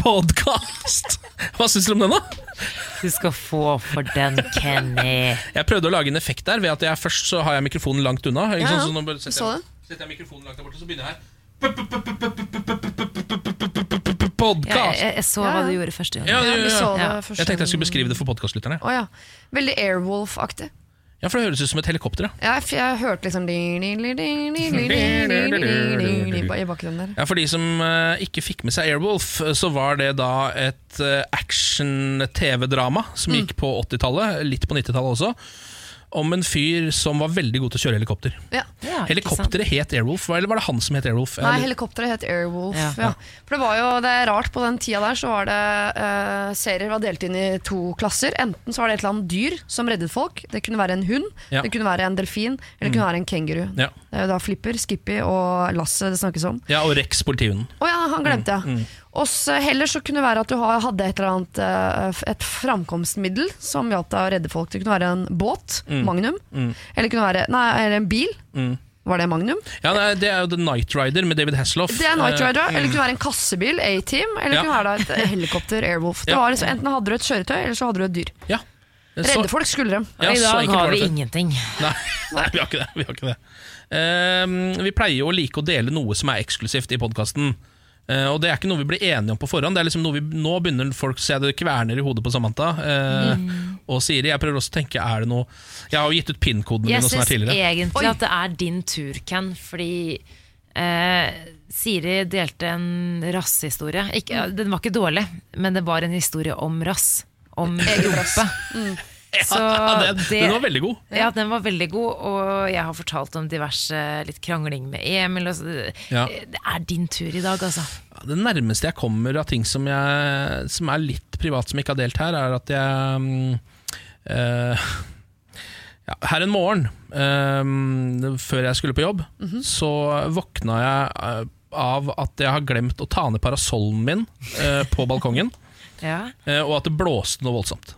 Podkast! Hva syns du om den, da? Du skal få for den, Kenny. Jeg prøvde å lage en effekt der ved at jeg først så har jeg mikrofonen langt unna. Ikke Ja, sant? Så nå setter jeg, setter jeg mikrofonen langt der borte, så begynner jeg her. Podkast! jeg, jeg så hva du gjorde første gang. Ja, Ja, Ja. Jeg tenkte jeg skulle beskrive det for podkastlytterne. Veldig Airwolf-aktig. Ja, for det høres ut som et helikopter. Ja, ja jeg hørte liksom I bakgrunnen der. Ja, For de som uh, ikke fikk med seg Airwolf, så var det da et uh, action-TV-drama som gikk på 80-tallet, litt på 90-tallet også om en fyr som var veldig god til å kjøre helikopter. Ja. Ja. Helikopteret het Airwolf, eller var det han som het Airwolf? Nei, helikopteret het Airwolf. Ja. Ja. For det var jo det er rart, på den tida der så var det uh, serier var delt inn i to klasser. Enten så var det et eller annet dyr som reddet folk. Det kunne være en hund, Ja. det kunne være en delfin, eller det kunne være en kenguru. Ja. Det er jo da Flipper, Skippy og Lasse det snakkes om. ja, og Rex, politihunden. Å ja, han glemte jeg. Og så heller så kunne det være at du hadde et eller annet eh, et framkomstmiddel som hjalp deg å redde folk. Det kunne være en båt, Magnum, eller det kunne være nei, eller en bil. Var det Magnum? Ja, nei, Det er jo The Night Rider med David Hasselhoff. Det er Night Eh, Rider, eller det kunne være en kassebil, A-Team, eller det Ja. kunne være et helikopter, Airwolf. Det Ja. var liksom, enten hadde du et kjøretøy, eller så hadde du et dyr. Ja. Redde folk skulle de. Ja, I dag har vi ingenting. Nei, nei, vi har ikke det. Vi, har ikke det. Ehm, vi pleier jo å like å dele noe som er eksklusivt i podkasten. Og det er ikke noe vi blir enige om på forhånd. Det er liksom noe vi, nå begynner folk å se det kverner i hodet på Samantha eh, og Siri. Jeg prøver også å tenke, er det noe Jeg har jo gitt ut PIN-kodene mine Jeg syns egentlig Oi. at det er din tur, Ken, fordi uh, Siri delte en rasshistorie. Ikke, Den var ikke dårlig, men det var en historie om rass. Om rumpe. Så Ja, den, det- den var veldig god. Ja, den var veldig god, og jeg har fortalt om diverse litt krangling med Emil. Ja. Det er din tur i dag, altså. Det nærmeste jeg kommer av ting som, jeg, som er litt privat, som jeg ikke har delt her, er at jeg mm, eh, ja, Her en morgen, eh, før jeg skulle på jobb, så våkna jeg eh, av at jeg har glemt å ta ned parasollen min eh, på balkongen, Ja. og at det blåste noe voldsomt.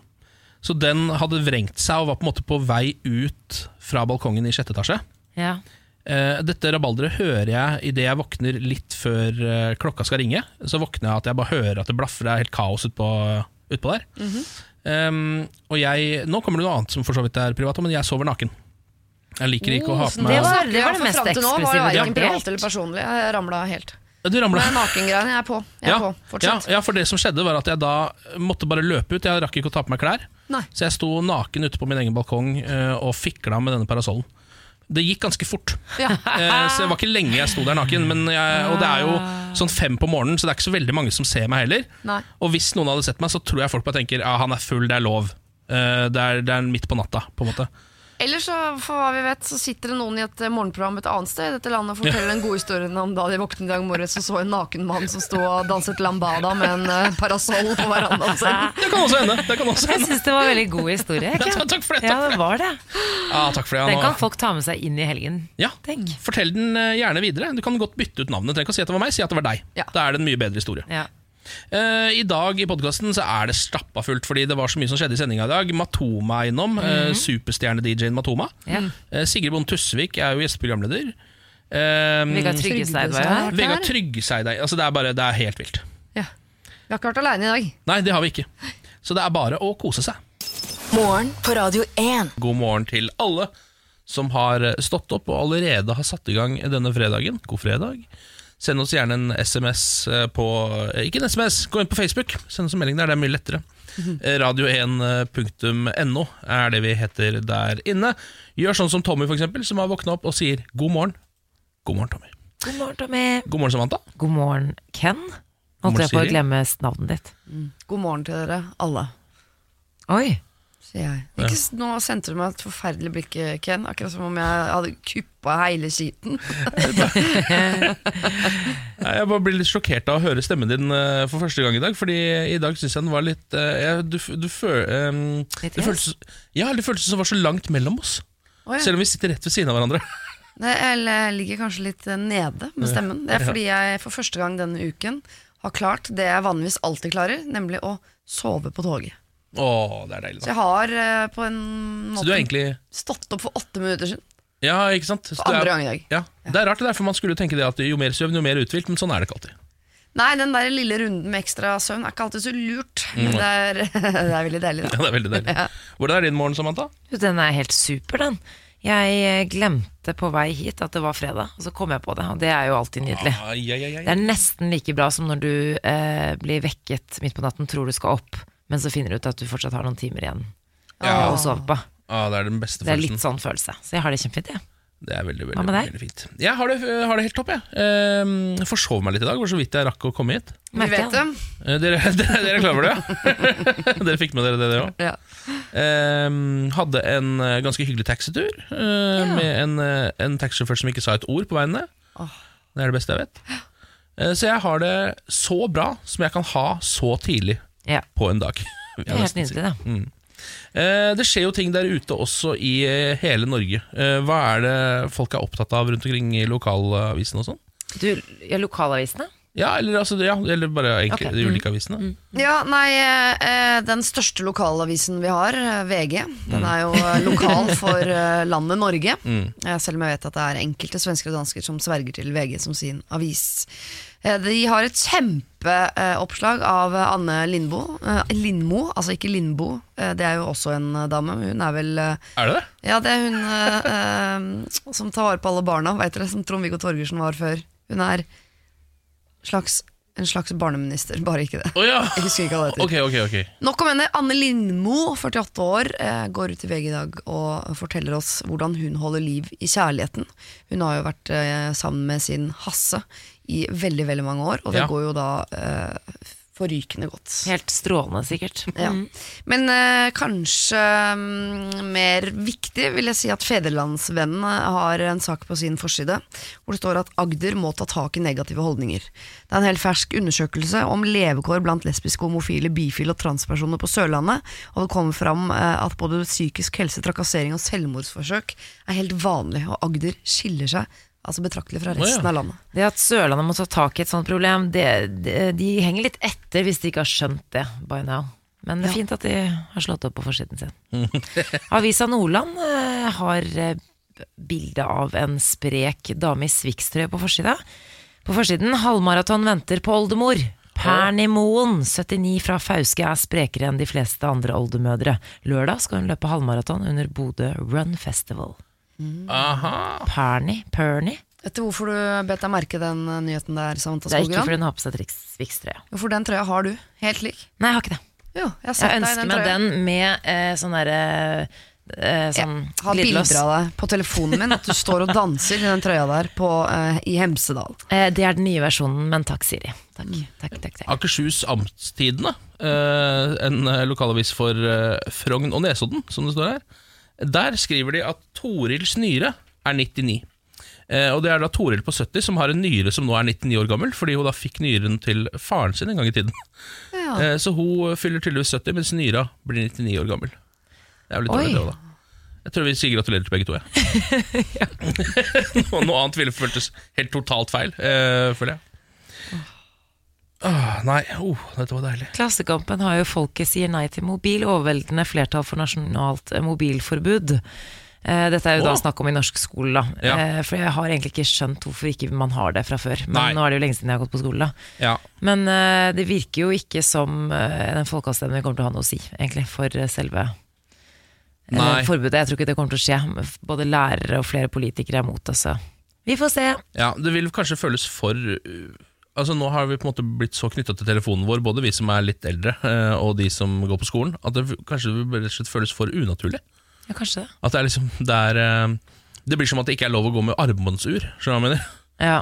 Så den hadde vrengt seg og var på en måte på vei ut fra balkongen i sjette etasje. ja. Eh, dette rabalderet hører jeg idet jeg våkner litt før eh, klokka skal ringe. Så våkner jeg at jeg bare hører at det blaffer, det er helt kaos utpå ut på der. um, og jeg, Nå kommer det noe annet som for så vidt er privat, men jeg sover naken. Jeg liker ikke å ha på det var- det var det mest eksklusive du har verken privat eller personlig. Jeg ramla helt. Du ramla. Nakengreiene, jeg er på. Jeg er Ja, på, ja, fortsatt. ja, for det som skjedde var at jeg da måtte bare løpe ut. Jeg rakk ikke å ta på meg klær. Nei. Så jeg sto naken ute på min egen balkong uh, og fikla med denne parasollen. Det gikk ganske fort. Ja. uh, så det var ikke lenge jeg sto der naken. Men jeg, og det er jo sånn fem på morgenen, så det er ikke så veldig mange som ser meg heller. Nei. Og hvis noen hadde sett meg, så tror jeg folk bare tenker ja, han er full, det er lov. Uh, det, er, det er midt på natta, på en måte. Eller så, for hva vi vet, så sitter det noen i et eh, morgenprogram et annet sted i dette landet og forteller den gode historien om da de våknet i dag morges og så en naken mann som sto og danset lambada med en eh, parasoll på verandaen sin. Det kan også hende. Det kan også Jeg hende. syns det var en veldig god historie. Ja, takk for det, Ja, takk for det var det. Ja, takk for det. Den kan folk ta med seg inn i helgen. Ja, Tenk. Fortell den eh, gjerne videre. Du kan godt bytte ut navnet. Du trenger ikke å si at det var meg, si at det var deg. Ja. Da er det en mye bedre historie. Ja. Eh, I dag i podkasten er det stappa fullt, fordi det var så mye som skjedde i sendinga i dag. Matoma er innom. eh, Superstjerne-DJ-en Matoma. Yeah. Uh, Sigrid Bonde Tusvik er jo gjesteprogramleder. Eh, Vegard Tryggeseid var her. Vegard Tryggeseid altså Det er bare, det er helt vilt. Ja. Vi har ikke vært aleine i dag. Nei, det har vi ikke. Så det er bare å kose seg. Morgen på Radio 1. God morgen til alle som har stått opp og allerede har satt i gang denne fredagen. God fredag. Send oss gjerne en SMS på eh, Ikke en SMS, gå inn på Facebook. Send oss en melding der, det er mye lettere. Eh, Radio1.no er det vi heter der inne. Gjør sånn som Tommy, for eksempel, som har våkna opp og sier god morgen. God morgen, Tommy. God morgen, Tommy. God morgen, Samantha. God morgen, Ken. Holdt jeg på å glemme navnet ditt. God morgen til dere alle, Oi. Sier jeg. Ikke, nå sendte du meg et forferdelig blikk, Ken. Akkurat som om jeg hadde kuppa hele skiten. Jeg bare blir litt sjokkert av å høre stemmen din eh, for første gang i dag. Fordi i dag syns jeg den var litt eh, jeg- Du, du føl, um, det, føltes, ja, det føltes som det var så langt mellom oss. Oh, ja. Selv om vi sitter rett ved siden av hverandre. Nei, Jeg ligger kanskje litt eh, nede med stemmen. Det er fordi jeg for første gang denne uken har klart det jeg vanligvis alltid klarer, nemlig å sove på toget. Å, det er deilig. Så jeg har eh, på en Så måte er egentlig stått opp for åtte minutter siden. Ja, ikke sant? Så For det er- andre gang i dag. Ja, Det er rart, det der, for man skulle jo tenke det at jo mer søvn, jo mer uthvilt, men sånn er det ikke alltid. Nei, den der lille runden med ekstra søvn er ikke alltid så lurt. Men det er, det er veldig deilig, Ja, da. det er veldig deilig. Ja. Hvordan er din morgen, Samantha? Jo, Den er helt super, den. Jeg eh, glemte på vei hit at det var fredag, og så kom jeg på det. Og det er jo alltid nydelig. Ai, ai, ai, ai. Det er nesten like bra som når du eh, blir vekket midt på natten, tror du skal opp, men så finner du ut at du fortsatt har noen timer igjen Ja. å sove på. Ah, det er den beste Det er følelsen. litt sånn følelse. Så jeg har det kjempefint, jeg. Det er veldig, veldig, Hva med deg? veldig fint. Jeg har det, har det helt topp, jeg. Ehm, Jeg forsov meg litt i dag, var så vidt jeg rakk å komme hit. Vi vet det. Eh, Dere, dere, dere er klar over det, ja? dere fikk med dere det, dere òg? Ja. hadde en eh, ganske hyggelig taxitur eh, med en, eh, en taxisjåfør som ikke sa et ord på veien ned. Det er det beste jeg vet. Eh, så jeg har det så bra som jeg kan ha så tidlig Ja, på en dag. det er helt nydelig, det. Eh, Det skjer jo ting der ute også i eh, hele Norge. Eh, Hva er det folk er opptatt av rundt omkring i lokalavisen og sånn? Du, ja, lokalavisene? Ja, eller, altså, ja, eller bare egentlig okay. de ulike avisene. Ja, nei, eh, den største lokalavisen vi har, eh, VG, den er jo lokal for eh, landet Norge. Selv om jeg vet at det er enkelte svensker og dansker som sverger til VG som sin avis. Eh, De har et kjempeoppslag av eh, Anne Lindbo. eh, Lindmo, altså ikke Lindbo. eh, Det er jo også en eh, dame. Hun er vel eh, Er det det? Ja, det er hun eh, eh, som tar vare på alle barna, veit dere, som Trond-Viggo Torgersen var før. Hun er slags, en slags barneminister, bare ikke det. Å ja! Jeg husker ikke hva det heter. Ok, ok, ok. Nok om henne. Anne Lindmo, 48 år, eh, går ut i VG i dag og forteller oss hvordan hun holder liv i kjærligheten. Hun har jo vært eh, sammen med sin Hasse i veldig veldig mange år, og det Ja. går jo da eh, forrykende godt. Helt strålende, sikkert. Ja. Men eh, kanskje mm, mer viktig vil jeg si at Federlandsvennen har en sak på sin forside hvor det står at Agder må ta tak i negative holdninger. Det er en helt fersk undersøkelse om levekår blant lesbiske, homofile, bifile og transpersoner på Sørlandet, og det kommer fram eh, at både psykisk helse, trakassering og selvmordsforsøk er helt vanlig, og Agder skiller seg altså betraktelig fra ja. resten av landet. Det at Sørlandet må ta tak i et sånt problem, det, det, de henger litt etter hvis de ikke har skjønt det by now. Men det er Ja. fint at de har slått opp på forsiden sin. Avisa Nordland eh, har eh, bilde av en sprek dame i Swix-trøye på forsida. På forsiden 'Halvmaraton venter på oldemor'. Perny Moen, 79 fra Fauske, er sprekere enn de fleste andre oldemødre. Lørdag skal hun løpe halvmaraton under Bodø Run Festival. Aha. Perny? Perny? Vet du hvorfor du bet deg merke den eh, nyheten der, Samantha Det er ikke fordi hun har på seg Swix-trøye. For den trøya har du, helt lik. Nei, jeg har ikke det. Jo, jeg Jeg ønsker meg den med eh, sånn derre eh, Sånn Jeg har glidelås. bilder av deg på telefonen min At du står og danser i den trøya der på, eh, i Hemsedal. Eh, det er den nye versjonen, men takk, Siri. Takk, takk, takk, takk. Akershus Amtstidene, eh, en eh, lokalavis for eh, Frogn og Nesodden, som det står her. Der skriver de at Torils nyre er 99. Eh, og det er da Toril på 70 som har en nyre som nå er 99 år gammel, fordi hun da fikk nyren til faren sin en gang i tiden. Ja. Eh, så hun fyller tydeligvis 70, mens nyra blir 99 år gammel. Det er jo litt dårlig, det da. Jeg tror vi sier gratulerer til begge to, jeg. noe, noe annet ville føltes helt totalt feil, eh, føler jeg. Åh, nei, oh, dette var deilig. Klassekampen har jo 'Folket sier nei til mobil', overveldende flertall for nasjonalt eh, mobilforbud. Eh, dette er jo da snakk om i norsk skole, da. Ja. Eh, for jeg har egentlig ikke skjønt hvorfor ikke man har det fra før. Men Nei. nå er det jo lenge siden jeg har gått på skole, da. Ja, Men eh, det virker jo ikke som eh, den folkeavstemningen kommer til å ha noe å si, egentlig, for eh, selve forbudet. Jeg tror ikke det kommer til å skje. Både lærere og flere politikere er mot det, så vi får se. ja, det vil kanskje føles for uh, Altså Nå har vi på en måte blitt så knytta til telefonen vår, både vi som er litt eldre eh, og de som går på skolen, at det kanskje rett og slett føles for unaturlig. Ja, kanskje det. At det er liksom Det, er, eh, det blir som at det ikke er lov å gå med armbåndsur. Skjønner du hva jeg mener? Ja.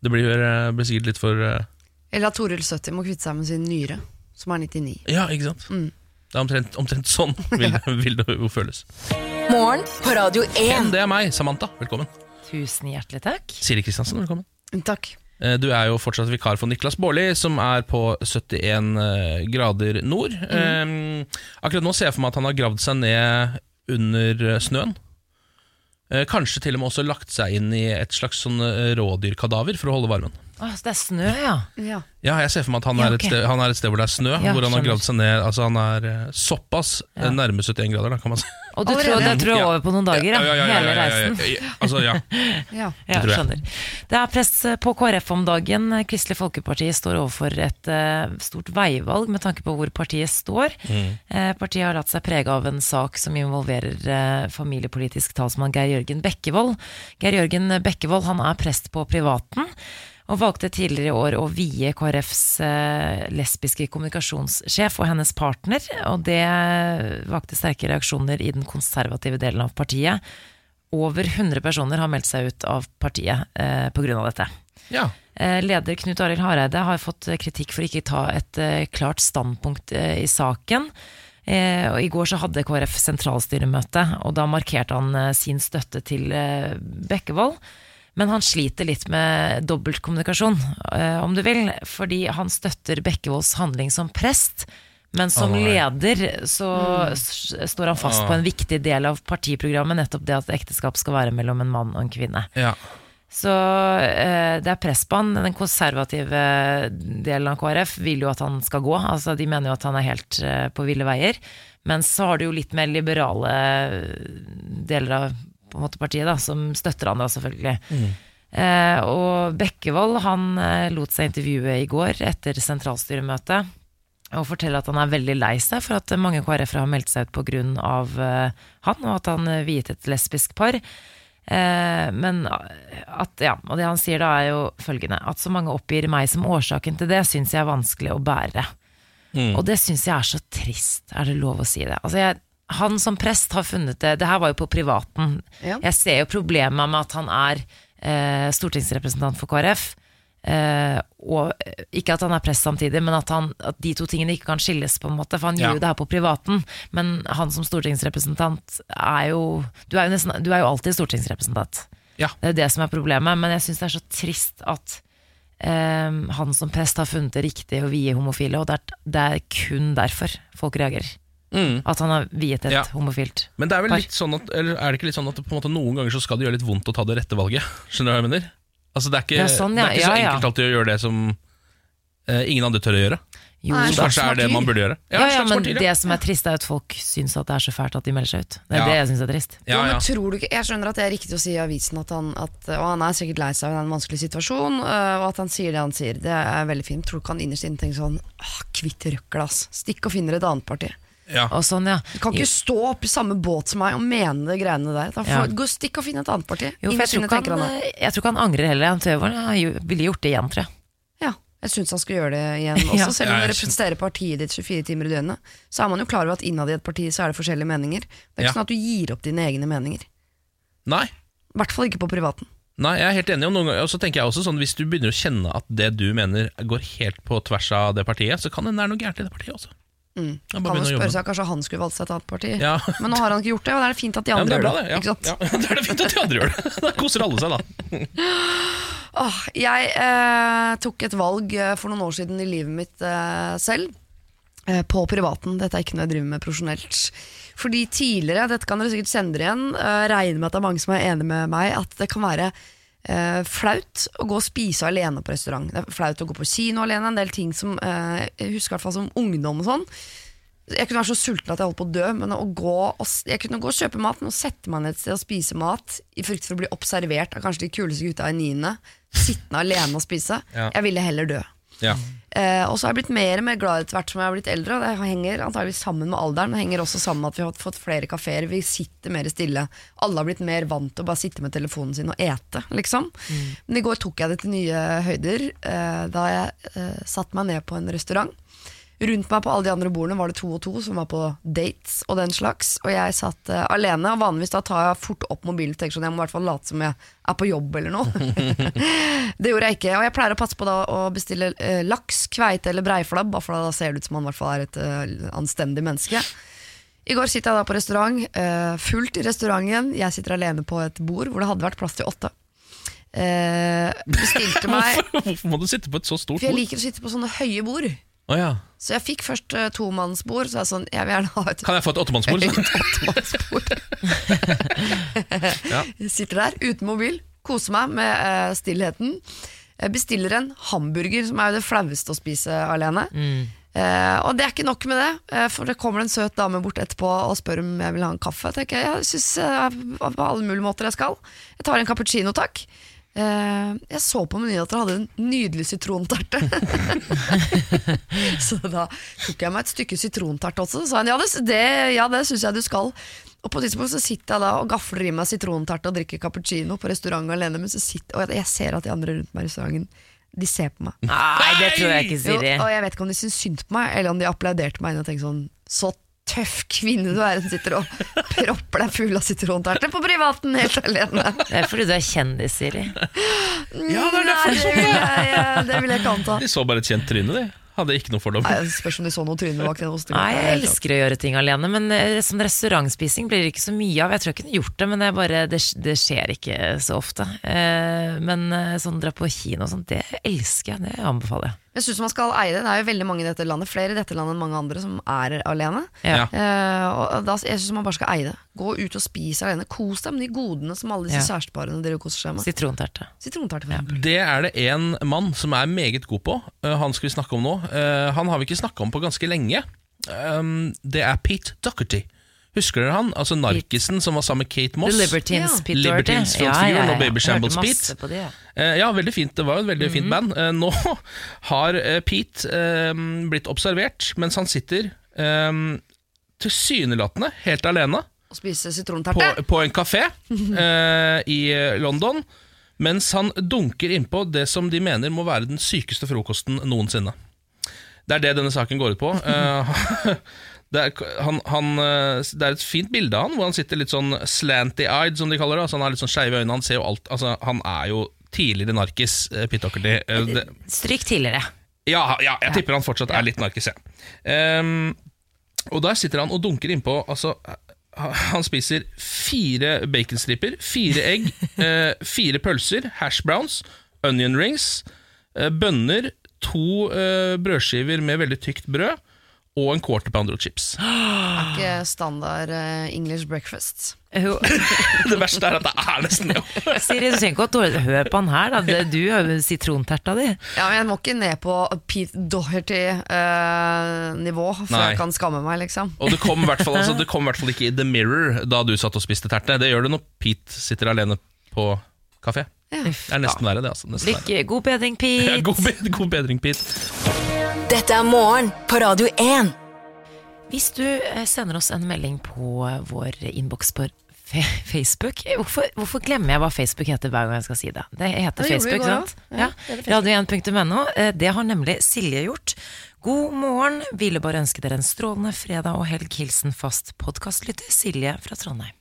Det blir, eh, blir sikkert litt for Eller at Toril 70 må kvitte seg med sin nyre, som er 99. Ja, ikke sant? Mm. Det er omtrent, omtrent sånn vil, vil det jo føles. Morgen på Radio 1. Det er meg, Samantha. Velkommen. Tusen hjertelig takk. Siri Kristiansen, velkommen. Takk. Eh, Du er jo fortsatt vikar for Niklas Baarli, som er på 71 eh, grader nord. Eh, akkurat nå ser jeg for meg at han har gravd seg ned under eh, snøen. Eh, kanskje til og med også lagt seg inn i et slags sånn rådyrkadaver for å holde varmen. Oh, så det er snø, ja. Ja. Ja, jeg ser for meg at han, Ja, er, et sted, han er et sted hvor det er snø, Ja, hvor han har gravd seg ned. Altså Han er såpass Ja. nærme 71 grader, da, kan man si. Og du tror det tror jeg er over på noen dager, ja, Ja, ja, ja, ja, hele ja, ja, reisen. Altså, ja. Ja. Ja, jeg. skjønner. Det er press på KrF om dagen. Kristelig Folkeparti står overfor et uh, stort veivalg med tanke på hvor partiet står. Eh, partiet har latt seg prege av en sak som involverer uh, familiepolitisk talsmann Geir Jørgen Bekkevold. Geir Jørgen Bekkevold han er prest på privaten. Og valgte tidligere i år å vie KrFs eh, lesbiske kommunikasjonssjef og hennes partner. Og det vakte sterke reaksjoner i den konservative delen av partiet. Over 100 personer har meldt seg ut av partiet eh, pga. dette. ja. Eh, leder Knut Arild Hareide har fått eh, kritikk for ikke ta et klart standpunkt i saken. Eh, og I går så hadde KrF sentralstyremøte, og da markerte han sin støtte til Bekkevold. Men han sliter litt med dobbeltkommunikasjon, eh, om du vil. Fordi han støtter Bekkevolds handling som prest. Men som oh, leder så mm. står han fast på en viktig del av partiprogrammet, nettopp det at ekteskap skal være mellom en mann og en kvinne. ja. Så eh, det er press på han. Den konservative delen av KrF vil jo at han skal gå. Altså, de mener jo at han er helt eh, på ville veier. Men så har du jo litt mer liberale deler av på en måte, partiet, da, som støtter han da, selvfølgelig. Eh, og Bekkevold han eh, lot seg intervjue i går etter sentralstyremøtet. Og forteller at han er veldig lei seg for at mange KrF-ere har meldt seg ut pga. Uh, han, og at han uh, viet et lesbisk par. Eh, men at, ja, og det han sier da er jo følgende At så mange oppgir meg som årsaken til det, syns jeg er vanskelig å bære. Og det syns jeg er så trist, er det lov å si det? Altså jeg, han som prest har funnet det Det her var jo på privaten. Ja. Jeg ser jo problemet med at han er eh, stortingsrepresentant for KrF. Eh, og ikke at han er prest samtidig, men at, han, at de to tingene ikke kan skilles. på en måte For han Ja. gjør jo det her på privaten, men han som stortingsrepresentant er jo Du er jo, nesten, du er jo alltid stortingsrepresentant. Ja. Det er det som er problemet, men jeg syns det er så trist at eh, han som prest har funnet det riktig å vie homofile, og det er, det er kun derfor folk reagerer. Mm. At han har viet et Ja. homofilt Men det er vel Par. litt sånn at Eller er det ikke litt sånn at på en måte noen ganger så skal det gjøre litt vondt å ta det rette valget? Skjønner du hva jeg mener? Altså Det er ikke, Ja, sånn, ja. det er ikke så enkelt alltid å gjøre det som eh, ingen andre tør å gjøre. Jo, Nei, kanskje er det man burde gjøre. Ja, ja, men martyr, ja. det som er trist, er at folk syns at det er så fælt at de melder seg ut. Det er Ja. det jeg syns er trist. ja, Jo, men tror du ikke, Jeg skjønner at det er riktig å si i avisen, at han, at, og han er sikkert lei seg av en vanskelig situasjon, øh, og at han sier det han sier. Det er veldig fint. Tror du ikke han innerst inne tenker sånn Kvitt røkla, ass. Stikk og finner et annet parti. Ja. Og sånn, ja. Du kan ikke stå opp i samme båt som meg og mene de greiene der. Da Ja. får, gå Stikk og finn et annet parti. Jo, for jeg, tror han, han jeg tror ikke han angrer heller. Han han ville gjort det igjen, tror jeg. Ja, jeg syns han skal gjøre det igjen også. Ja. Selv om du representerer partiet ditt 24 timer i døgnet, så er man jo klar over at innad i et parti så er det forskjellige meninger. Det er ikke Ja. sånn at du gir opp dine egne meninger. Nei. I hvert fall ikke på privaten. Nei, jeg er helt enig. Og noen ganger, og så tenker jeg også sånn Hvis du begynner å kjenne at det du mener går helt på tvers av det partiet, så kan det være noe gærent i det partiet også. Mm. Ja, Kan jo spørre seg Kanskje han skulle valgt seg et annet parti. Ja. Men nå har han ikke gjort det, og det er det fint at de Ja, andre det er gjør det. det. Ja. Ja, da er det fint at de andre gjør det. Da koser alle seg, da. Oh, jeg eh, tok et valg eh, for noen år siden i livet mitt eh, selv. eh, På privaten. Dette er ikke noe jeg driver med profesjonelt. Fordi tidligere, dette kan dere sikkert sende dere igjen, eh, regner med at det er mange som er enig med meg, at det kan være eh, flaut å gå og spise alene på restaurant. Det er flaut å gå på kino alene. En del ting som eh, Jeg husker i hvert fall som ungdom og sånn. Jeg kunne være så sulten at jeg holdt på å dø, men å gå og, jeg kunne gå og kjøpe mat, men å sette meg ned et sted og spise mat i frykt for å bli observert av kanskje de kuleste gutta i niende, sittende alene og spise, Ja. jeg ville heller dø. Ja. Eh, og så har jeg blitt mer og mer glad etter hvert som jeg har blitt eldre. Det henger antageligvis sammen med alderen, Det henger også sammen med at vi har fått flere kafeer. Vi sitter mer stille. Alle har blitt mer vant til å bare sitte med telefonen sin og ete, liksom. Men i går tok jeg det til nye høyder eh, da jeg eh, satte meg ned på en restaurant. Rundt meg på alle de andre bordene var det to og to som var på dates og den slags. Og jeg satt uh, alene, og vanligvis da tar jeg fort opp mobilen og tenker sånn, jeg må i hvert fall late som jeg er på jobb eller noe. det gjorde jeg ikke. Og jeg pleier å passe på da å bestille uh, laks, kveite eller breiflabb, bare for da ser det ut som man i hvert fall er et uh, anstendig menneske. I går sitter jeg da på restaurant, fullt i restauranten. Jeg sitter alene på et bord hvor det hadde vært plass til åtte. Bestilte meg Hvorfor, hvorfor må du sitte på et så stort bord? For jeg liker å sitte på sånne høye bord. Å ja. Så jeg fikk først uh, tomannsbord, så jeg sånn, jeg vil gjerne ha et Kan jeg få et åttemannsbord? Et åttemannsbord. Ja. Sitter der uten mobil, koser meg med uh, stillheten. Jeg bestiller en hamburger, som er jo det flaueste å spise alene. Mm. Uh, og det er ikke nok med det, uh, for det kommer en søt dame bort etterpå og spør om jeg vil ha en kaffe. Jeg tenker, jeg synes uh, på alle mulige måter jeg skal. Jeg tar en cappuccino, takk. Eh, jeg så på menyen at dere hadde en nydelig sitronterte. så da tok jeg meg et stykke sitronterte også. Så sa han ja, det, ja, det syns jeg du skal. Og på et tidspunkt så sitter jeg da og gafler i meg sitronterte og drikker cappuccino på restaurant alene, men så sitter, og jeg ser at de andre rundt meg i restauranten de ser på meg. Nei, det tror jeg ikke, Jo, Siri. og jeg vet ikke om de syns synd på meg, eller om de applauderte meg og tenkte sånn Så tøff kvinne du er som sitter og propper deg full av sitronterter på privaten helt alene. Det er fordi du er kjendis, Siri. Ja, det er Nei, derfor. det vil jeg, jeg, det vil jeg ikke anta. De så bare et kjent tryne, de. Hadde ikke noe fordom. Nei, det Spørs om de så noe tryne bak den osten. Nei, jeg elsker å gjøre ting alene, men sånn restaurantspising blir det ikke så mye av. Jeg tror jeg kunne gjort det, men det, bare, det, det skjer ikke så ofte. Eh, men eh, sånn dra på kino og sånt, det elsker jeg. Det anbefaler jeg. Jeg synes man skal eie det. Det er jo veldig mange i dette landet, flere i dette landet enn mange andre, som er alene. Ja. Ja. Eh, og da, jeg synes man bare skal eie det. Gå ut og spise alene. Kos deg med de godene som alle disse Ja. kjæresteparene koser seg med. Sitronterte. Sitronterte, for eksempel. Det er det en mann som er meget god på. Uh, han skal vi snakke om nå. Uh, han har vi ikke snakka om på ganske lenge. Um, det er Pete Docherty. Husker dere han? Altså narkisen som var sammen med Kate Moss. The Libertines, Ja. Pete ja, ja, og Baby Shambles Pete. på det. Eh, ja, veldig fint. Det var jo et veldig fint band. Eh, nå har eh, Pete blitt observert mens han sitter tilsynelatende helt alene Og spiser sitronterte. på en kafé eh, i London, mens han dunker innpå det som de mener må være den sykeste frokosten noensinne. Det er det denne saken går ut på. Eh, det, er, han, han, eh, det er et fint bilde av han, hvor han sitter litt sånn slanty-eyed, som de kaller det. Altså, han har litt sånn skeive øyne. Han ser jo alt altså, Han er jo tidligere narkis, uh, Pete Docherty. Eh, Stryk tidligere. ja, ja, jeg tipper han fortsatt er litt narkis, jeg. Ehm, og der sitter han og dunker innpå altså, Han spiser fire baconstriper, fire egg, uh, fire pølser, hash browns, onion rings, uh, bønner, to uh, brødskiver med veldig tykt brød og en quarter pounder og chips. Er ikke standard uh, English breakfast. Det verste er at det er nesten det. Siri, du trenger ikke å dårlig Hør på han her, da. Det- Du har jo sitronterta di. Ja, men Jeg må ikke ned på Pete Doherty-nivå før Nei. jeg kan skamme meg, liksom. Og det kom i hvert fall, altså, det kom i hvert fall ikke i The Mirror da du satt og spiste terte. Det gjør det når Pete sitter alene på kafé. Ja. Det er nesten verre, det. altså nesten verre. Lykke, god bedring, Ja, Pete. god, bed god bedring, Pete. Dette er morgen på Radio 1. Hvis du eh, sender oss en melding på eh, vår innboks på fe Facebook hvorfor, hvorfor glemmer jeg hva Facebook heter hver gang jeg skal si det? Det heter Det gjorde vi i Facebook, går sant? også. Ja, Ja, det heter Radio1.no. Eh, Det har nemlig Silje gjort. God morgen. Ville bare ønske dere en strålende fredag og helg. Hilsen fast podkastlytter Silje fra Trondheim.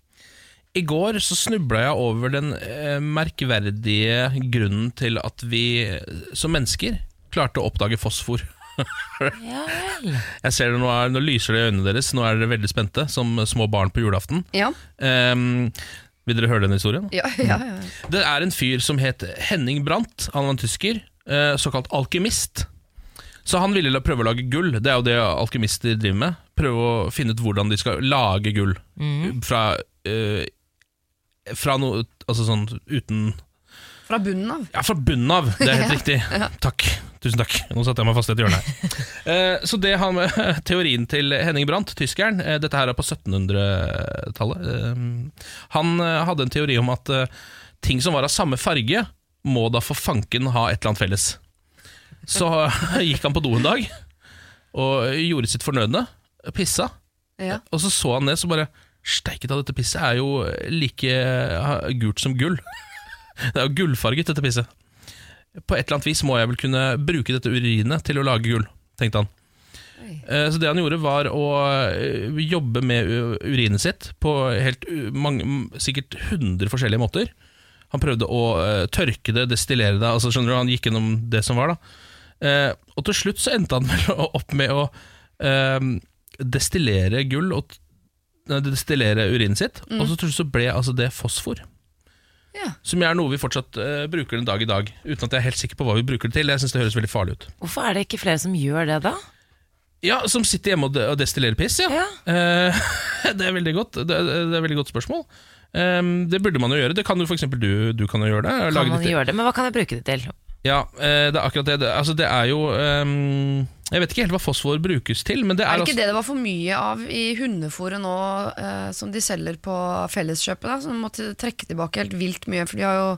I går så snubla jeg over den eh, merkverdige grunnen til at vi eh, som mennesker klarte å oppdage fosfor. Ja vel. Jeg ser det Nå, er, nå lyser det i øynene deres, nå er dere veldig spente, som små barn på julaften. Ja, Um, vil dere høre den historien? ja, ja, ja. Det er en fyr som het Henning Brandt, han var en tysker, eh, såkalt alkymist. Så han ville la- prøve å lage gull, det er jo det alkymister driver med. Prøve å finne ut hvordan de skal lage gull. Fra, eh, fra noe Altså sånn uten Fra bunnen av. Ja, fra bunnen av, det er helt riktig. Takk. Tusen takk. Nå satte jeg meg fast i et hjørne her. Eh, Så det har med teorien til Henning Brandt, tyskeren eh, Dette her er på 1700-tallet. eh, Han hadde en teori om at ting som var av samme farge, må da for fanken ha et eller annet felles. Så gikk han på do en dag og gjorde sitt fornødne. Pissa. Ja. Og så så han ned, så bare Steike ta, dette pisset er jo like gult som gull. Det er jo gullfarget, dette pisset. På et eller annet vis må jeg vel kunne bruke dette urinet til å lage gull, tenkte han. Eh, Så det han gjorde, var å eh, jobbe med urinet sitt på helt mange, sikkert 100 forskjellige måter. Han prøvde å eh, tørke det, destillere det, altså skjønner du, han gikk gjennom det som var. da. Og til slutt så endte han vel opp med å destillere gull og destillere urinen sitt, og så til slutt så ble altså det fosfor. Ja. Som er noe vi fortsatt uh, bruker den dag i dag, uten at jeg er helt sikker på hva vi bruker det til. Jeg synes det høres veldig farlig ut. Hvorfor er det ikke flere som gjør det, da? Ja, Som sitter hjemme og, de og destillerer piss, ja. Ja. Uh, det er veldig godt Det er, det er veldig godt spørsmål. Eh, det burde man jo gjøre. Det kan jo eksempel du, du kan jo gjøre det. Kan man ditt- gjøre det? Men hva kan jeg bruke det til? Ja, eh, det er akkurat det. Altså, det er jo um, Jeg vet ikke helt hva fosfor brukes til, men det er, Er det ikke også... det det var for mye av i hundefôret nå, uh, som de selger på Felleskjøpet? da Som måtte trekke tilbake helt vilt mye, for de har jo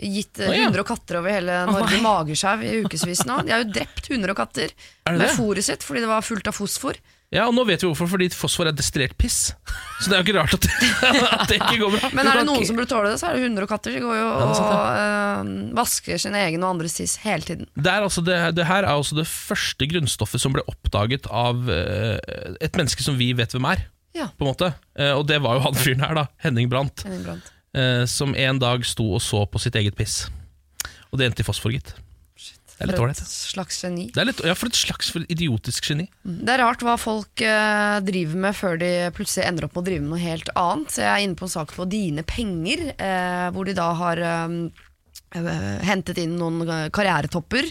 gitt ja. hunder og katter over hele Norge magesjau i ukevis nå. De har jo drept hunder og katter Er med fôret sitt fordi det var fullt av fosfor. Ja, og nå vet vi hvorfor, fordi fosfor er destillert piss. Så det er jo ikke rart at det, at det ikke går bra. Men er det noen som burde tåle det, så er det hunder og katter. De går jo ja, sant, ja. og øh, vasker sin egen og andres tiss hele tiden. det, er altså det, det her er også det første grunnstoffet som ble oppdaget av øh, et menneske som vi vet hvem er. Ja. På en måte Eh, Og det var jo han fyren her, da. Henning Brandt. Henning Brandt. eh, som en dag sto og så på sitt eget piss. Og det endte i fosfor, gitt. Det er litt ålreit. slags geni. Det er litt, ja, for et slags idiotisk geni. Det er rart hva folk eh, driver med før de plutselig ender opp med å drive med noe helt annet. Jeg er inne på en sak på Dine penger, eh, hvor de da har eh, hentet inn noen eh, karrieretopper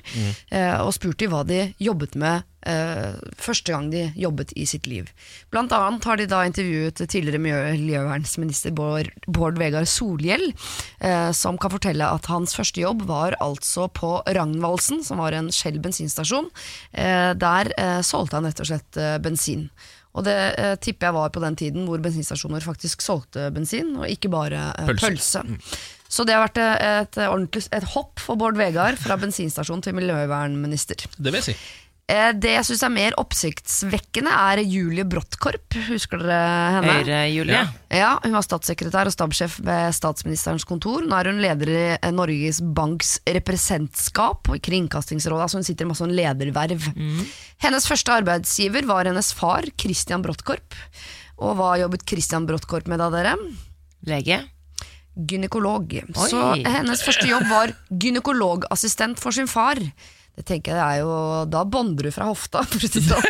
eh, og spurt de hva de jobbet med eh, første gang de jobbet i sitt liv. Blant annet har de da intervjuet tidligere miljø- miljøvernsminister Bård, Bård Vegar Solhjell, eh, som kan fortelle at hans første jobb var altså på Ragnvaldsen, som var en Shell bensinstasjon. Eh, der eh, solgte han rett og slett eh, bensin. Og det eh, tipper jeg var på den tiden hvor bensinstasjoner faktisk solgte bensin, og ikke bare eh, Pølse. pølse. Så det har vært et, et, ordentlig, et hopp for Bård Vegar fra bensinstasjon til miljøvernminister. Det vil jeg si. Eh, Det jeg syns er mer oppsiktsvekkende, er Julie Bråttkorp. Husker dere henne? Høyre-Julie. Ja. Ja, Hun var statssekretær og stabssjef ved statsministerens kontor. Nå er hun leder i eh, Norges Banks representskap og i Kringkastingsrådet. Altså hun sitter i masse sånn lederverv. Hennes første arbeidsgiver var hennes far, Christian Bråttkorp. Og hva jobbet Christian Bråttkorp med da, dere? Lege. Gynekolog. Oi. Så hennes første jobb var gynekologassistent for sin far. Det tenker jeg er jo, Da bonder du fra hofta. Sånn.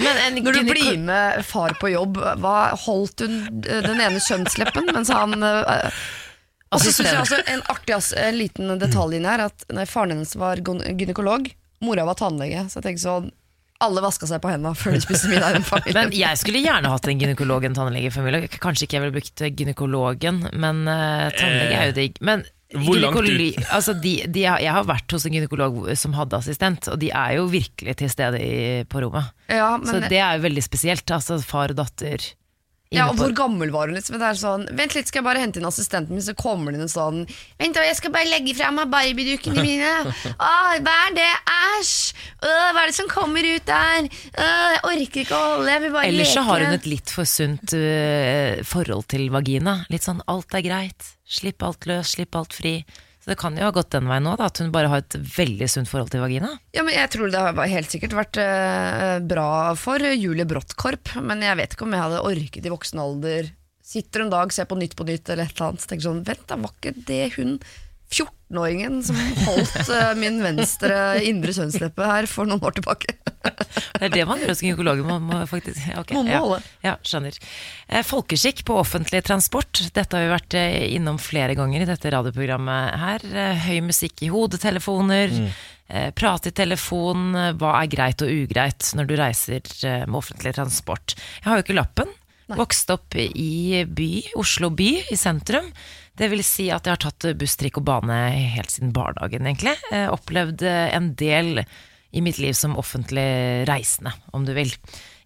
Men en Når du blir med far på jobb, hva holdt hun eh, den ene kjønnsleppen mens han eh, Og så synes jeg også en artig en liten detalj inni her, at når faren hennes var gynekolog, mora var tannlege, så jeg tenker sånn alle vaska seg på hendene før de spiste middag. Men jeg skulle gjerne hatt en gynekolog en tannlege. Kanskje ikke jeg ville brukt gynekologen, men uh, tannlege er jo digg. Men Hvor langt ut? Altså de, de, jeg har vært hos en gynekolog som hadde assistent, og de er jo virkelig til stede i, på rommet. ja, Så det er jo veldig spesielt. Altså far og datter ja, og Hvor gammel var hun? Liksom? Det er sånn, Vent litt, skal jeg bare hente inn assistenten min, så kommer det inn en sånn Vent, da, jeg skal bare legge fra meg barbiedukkene mine. Åh, hva er det? Æsj! Åh, hva er det som kommer ut der? Åh, jeg orker ikke å holde, jeg vil bare Ellers så leke. har hun et litt for sunt øh, forhold til vagina. Litt sånn alt er greit, slipp alt løs, slipp alt fri. Så det kan jo ha gått den veien nå, da, at hun bare har et veldig sunt forhold til vagina. Ja, men Jeg tror det har helt sikkert vært eh, bra for Julie Bråttkorp, men jeg vet ikke om jeg hadde orket i voksen alder Sitter en dag, ser på Nytt på Nytt eller et eller annet, så tenker sånn Vent, da var ikke det hun 14-åringen som holdt eh, min venstre indre kjønnsleppe her for noen år tilbake? Det er det man gjør hos gynekologen. Man må faktisk okay, må ja, holde. Ja, skjønner. Eh, folkeskikk på offentlig transport. Dette har vi vært eh, innom flere ganger i dette radioprogrammet her. Høy musikk i hodetelefoner. Mm. prate i telefon. Hva er greit og ugreit når du reiser med offentlig transport? Jeg har jo ikke lappen. Vokst opp i by, Oslo by, i sentrum. Det vil si at jeg har tatt buss, trikk og bane helt siden barnehagen, egentlig. Eh, opplevd en del i mitt liv som offentlig reisende, om du vil.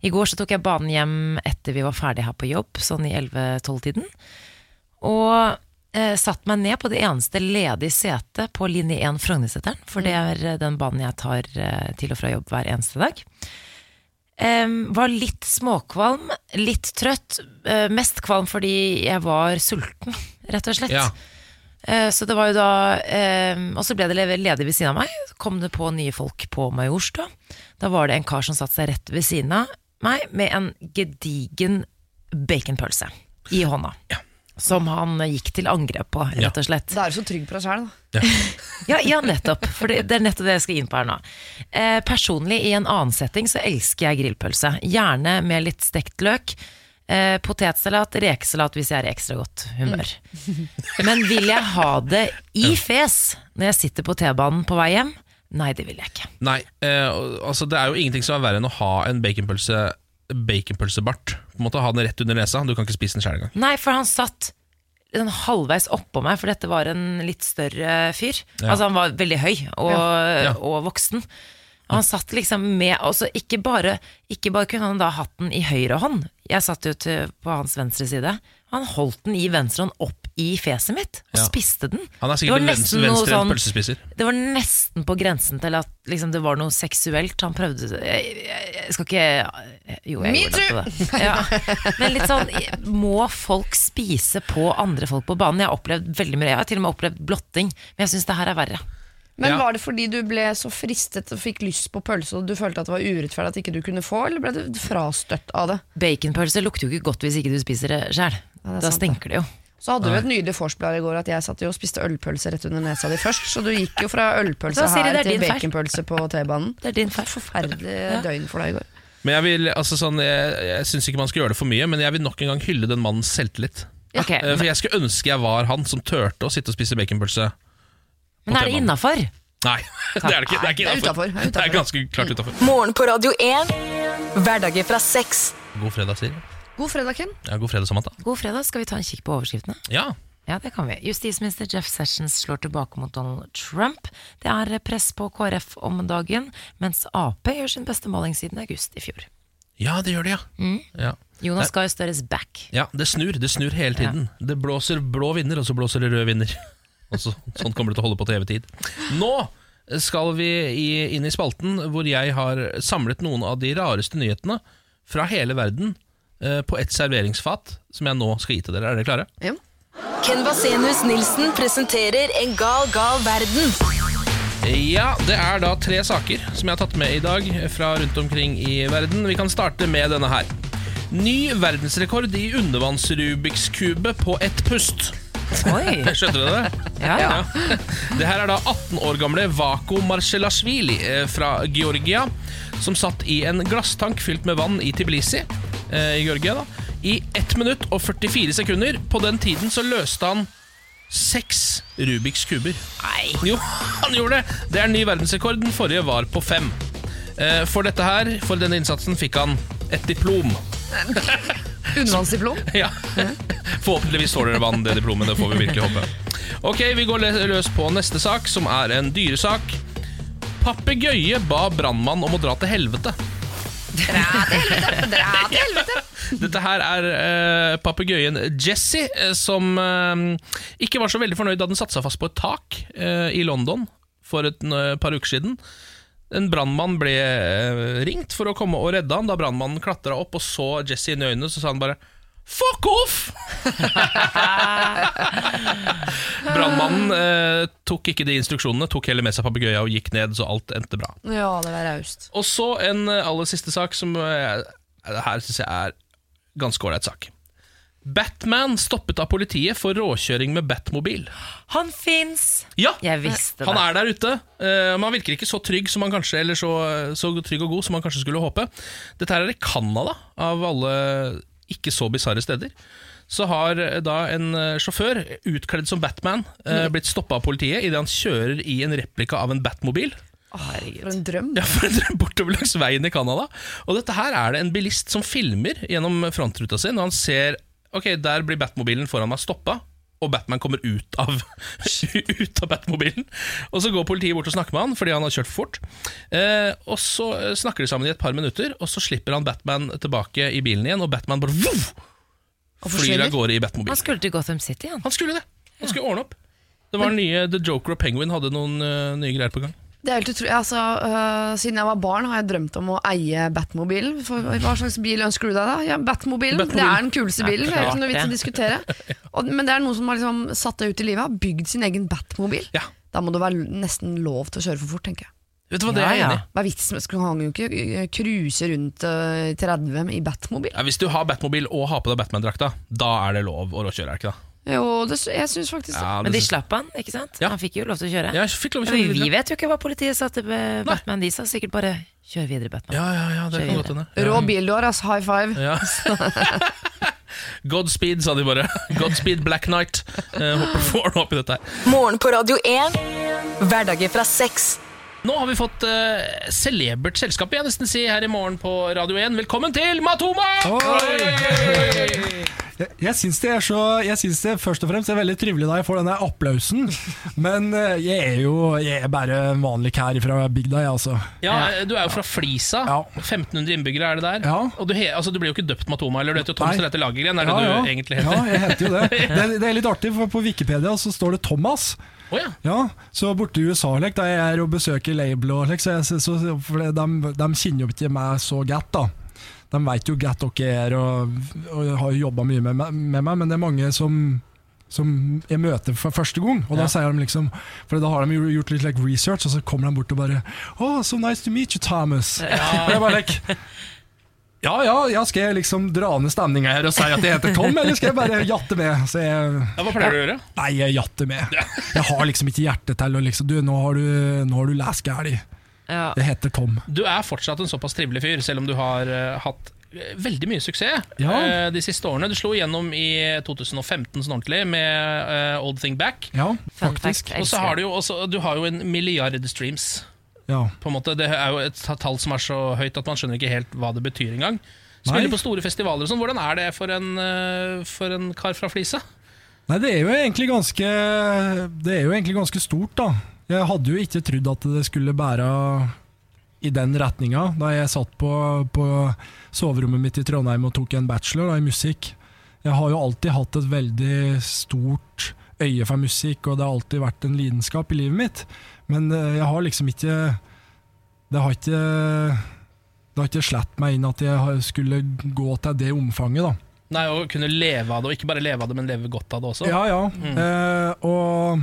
I går så tok jeg banen hjem etter vi var ferdige her på jobb, sånn i 11-12-tiden. Og eh, satt meg ned på det eneste ledige setet på linje 1 Frognerseteren, for det er eh, den banen jeg tar eh, til og fra jobb hver eneste dag. Eh, var litt småkvalm, litt trøtt. eh, mest kvalm fordi jeg var sulten, rett og slett. Ja. Eh, Så det var jo da eh, Og så ble det ledig ved siden av meg. Så kom det på nye folk på Majorstua. Da var det en kar som satte seg rett ved siden av meg med en gedigen baconpølse i hånda. Som han gikk til angrep på, rett og slett. Da er du så trygg på deg sjæl, da. Ja, ja nettopp. For det, det er nettopp det jeg skal inn på her nå. Eh, personlig, i en annen setting, så elsker jeg grillpølse. Gjerne med litt stekt løk. Eh, potetsalat, rekesalat hvis jeg er i ekstra godt humør. Men vil jeg ha det i fes når jeg sitter på T-banen på vei hjem? Nei, det vil jeg ikke. Nei, eh, altså det er jo ingenting som er verre enn å ha en baconpølse Baconpølsebart. På en måte Ha den rett under nesa. Du kan ikke spise den sjøl engang. Nei, for han satt den halvveis oppå meg, for dette var en litt større fyr. Ja. Altså Han var veldig høy og, Ja. og voksen. Og han satt liksom med også, ikke, bare, ikke bare kunne han da hatt den i høyre hånd. Jeg satt jo til, på hans venstre side. Han holdt den i venstre hånd opp i fjeset mitt og Ja. spiste den. Han er Det sikkert var venstre, venstre sånn- pølsespiser. Det var nesten på grensen til at liksom, det var noe seksuelt. Han prøvde Jeg, jeg, jeg skal ikke Jo, jeg Me gjorde det. Ja. Men litt sånn Må folk spise på andre folk på banen? Jeg har opplevd veldig mye. Jeg har til og med opplevd blotting, men jeg syns det her er verre. Men Ja. Var det fordi du ble så fristet og fikk lyst på pølse og du følte at det var urettferdig at ikke du kunne få, eller ble du frastøtt av det? Baconpølse lukter jo ikke godt hvis ikke du spiser det sjøl. Ja, da sant, det. stinker det jo. Så hadde du et nydelig vorspiel i går at jeg satt jo og spiste ølpølse rett under nesa di først, så du gikk jo fra ølpølse Så, Siri, det her er til baconpølse på T-banen. Det er din feil. Forferdelig døgn for deg i går. Men jeg vil, altså sånn, jeg, jeg syns ikke man skal gjøre det for mye, men jeg vil nok en gang hylle den mannens selvtillit. Ok, Eh, For jeg skulle ønske jeg var han som turte å sitte og spise baconpølse. Men er det innafor? Nei, det er det ikke. Det er, ikke Det er utenfor, det er ganske klart utafor. Morgen på Radio 1. Hverdager fra seks. God fredag, Siri. God fredag, Ken. Ja, god fredag, Samantha. God fredag, skal vi ta en kikk på overskriftene? Ja, Ja, det kan vi. Justisminister Jeff Sessions slår tilbake mot Donald Trump. Det er press på KrF om dagen, mens Ap gjør sin beste måling siden august i fjor. ja det gjør det, ja. Mm. ja. Jonas Gahr Støres back. Ja, det snur. Det snur hele tiden. Det blåser blå vinder, og så blåser det rød vinder. Så, sånn kommer det til å holde på til evig tid. Nå skal vi i, inn i spalten hvor jeg har samlet noen av de rareste nyhetene fra hele verden eh, på ett serveringsfat, som jeg nå skal gi til dere. Er dere klare? Ja. Ken Vasenius Nilsen presenterer En gal, gal verden. Ja, det er da tre saker som jeg har tatt med i dag fra rundt omkring i verden. Vi kan starte med denne her. Ny verdensrekord i undervanns Rubikskube på ett pust. Oi! Skjønte du det? Ja, ja. Det her er da 18 år gamle Vako Marcelashvili eh, fra Georgia, som satt i en glasstank fylt med vann i Tbilisi eh, i Georgia da, i 1 minutt og 44 sekunder. På den tiden så løste han seks Rubiks kuber. Nei. Jo, han gjorde det! Det er ny verdensrekord. Den forrige var på fem. Eh, For dette her, for denne innsatsen, fikk han et diplom. Undervannsdiplom. Ja. Forhåpentligvis tåler dere vann, det diplomet. Det får vi virkelig håpe. Ok, Vi går løs på neste sak, som er en dyresak. Papegøye ba brannmann om å dra til helvete. Dra til helvete! Dra til helvete. Dette her er uh, papegøyen Jesse, eh, som uh, ikke var så veldig fornøyd da den satte seg fast på et tak i London for et par uker siden. En brannmann ble ringt for å komme og redde han. Da brannmannen klatra opp og så Jesse inn i øynene, så sa han bare Fuck off! Brannmannen eh, tok ikke de instruksjonene, tok heller med seg papegøyen og gikk ned, så alt endte bra. Ja, det var raust. Og så en eh, aller siste sak som eh, her syns jeg er ganske ålreit sak. Batman stoppet av politiet for råkjøring med Batmobil. Han fins! Ja, Jeg visste det. han er der ute. Eh, han virker ikke så trygg som han kanskje Eller så, så trygg og god som han kanskje skulle håpe. Dette her er i Canada, av alle ikke så bisarre steder. Så har eh, da en eh, sjåfør utkledd som Batman eh, blitt stoppa av politiet idet han kjører i en replika av en Batmobil. For en drøm. Ja, for en drøm bortover langs veien i Canada. Og dette her er det en bilist som filmer gjennom frontruta si og han ser Ok, der blir Batmobilen foran meg stoppa, og Batman kommer ut av, ut av Batmobilen. Og så går politiet bort og snakker med han fordi han har kjørt for fort. Eh, og så eh, snakker de sammen i et par minutter, og så slipper han Batman tilbake i bilen igjen, og Batman bare voff, flyr av gårde i Batmobilen. Han skulle til Gotham City, han. Han skulle det. Han skulle ordne opp. Det var nye The Joker og Penguin hadde noen uh, nye greier på gang. Det er helt utrolig. Altså, øh, siden jeg var barn, har jeg drømt om å eie Batmobilen. For Hva slags bil ønsker du deg, da? Ja, Batmobilen. Batmobil. Det er den kuleste bilen. Det er ikke noe vits å diskutere. Og, men det er noen som har liksom satt det ut i livet, har bygd sin egen Batmobil. Ja. Da må det være nesten lov til å kjøre for fort, tenker jeg. Vet du hva, det er jeg enig i. Hva er vitsen med han jo ikke øh, cruise rundt uh, 30 i Batmobil? Ja, hvis du har Batmobil og har på deg Batman-drakta, da er det lov å råkjøre, er det ikke det? Jo, det, jeg syns faktisk det. Men de slapp han, ikke sant? Ja. Han fikk jo lov til å kjøre. Ja, fikk lov å kjøre vi videre. vet jo ikke hva politiet sa til Batman. Batman. De sa sikkert bare 'kjør videre, Batman'. Ja, ja, ja, det Kjør kan godt hende. Ja. Rå bil du har, ass. High five. Ja. Godspeed, sa de bare. Godspeed Black Knight. Eh, håper får noe opp i dette her. Morgen på Radio 1. Hverdager fra seks. Nå har vi fått uh, celebert selskap, jeg nesten si, her i morgen på Radio 1. Velkommen til Matoma! Jeg, jeg syns det er så Jeg synes det først og fremst er veldig trivelig da jeg får denne applausen, men eh, jeg er jo Jeg er bare en vanlig kær fra bygda, jeg, altså. Ja, Du er jo fra Flisa. Ja. 1500 innbyggere er det der. Ja. Og du, he, altså, du blir jo ikke døpt Matoma, eller du heter jo Nei. Strette Lagergren. Er det Ja, ja. du egentlig Ja, jeg heter jo det. det. Det er litt artig, for på Wikipedia så står det Thomas. Å ja. Ja, så borte i USA like, da jeg er og besøker label, og, like, så jeg, så, for de, de kjenner jo ikke meg så godt. da De vet jo godt hvem jeg er, og, og har jo jobba mye med, med meg, men det er mange som som jeg møter for første gang. Og da sier de liksom For da har de gjort litt like, research, og så kommer de bort og bare Oh, so nice to meet you, Thomas. Og jeg bare like ja, ja, ja, skal jeg liksom dra ned stemninga her og si at jeg heter Tom, eller skal jeg bare jatte med? Så jeg, ja. Hva pleier du å gjøre? Nei, jeg jatter med. Jeg har liksom ikke hjerte til å liksom Du, nå har du, nå har du lest gæli. Ja. Det heter Tom. Du er fortsatt en såpass trivelig fyr, selv om du har uh, hatt eh, veldig mye suksess Ja. uh, de siste årene. Du slo igjennom i 2015 sånn ordentlig med uh, Old Thing Back. Ja, faktisk. Og så har du jo også, du har jo en milliard streams. Ja. På en måte, Det er jo et tall som er så høyt at man skjønner ikke helt hva det betyr engang. Spiller Nei. på store festivaler og sånn. Hvordan er det for en, eh, for en kar fra Flisa? Nei, det er jo egentlig ganske Det er jo egentlig ganske stort, da. Jeg hadde jo ikke trodd at det skulle bære i den retninga da jeg satt på, på soverommet mitt i Trondheim og tok en bachelor da, i musikk. Jeg har jo alltid hatt et veldig stort øye for musikk, og det har alltid vært en lidenskap i livet mitt. Men eh, jeg har liksom ikke Det har ikke Det har ikke slett meg inn at jeg skulle gå til det omfanget, da. Nei, Å kunne leve av det, og ikke bare leve av det, men leve godt av det også. Ja, ja. Eh, og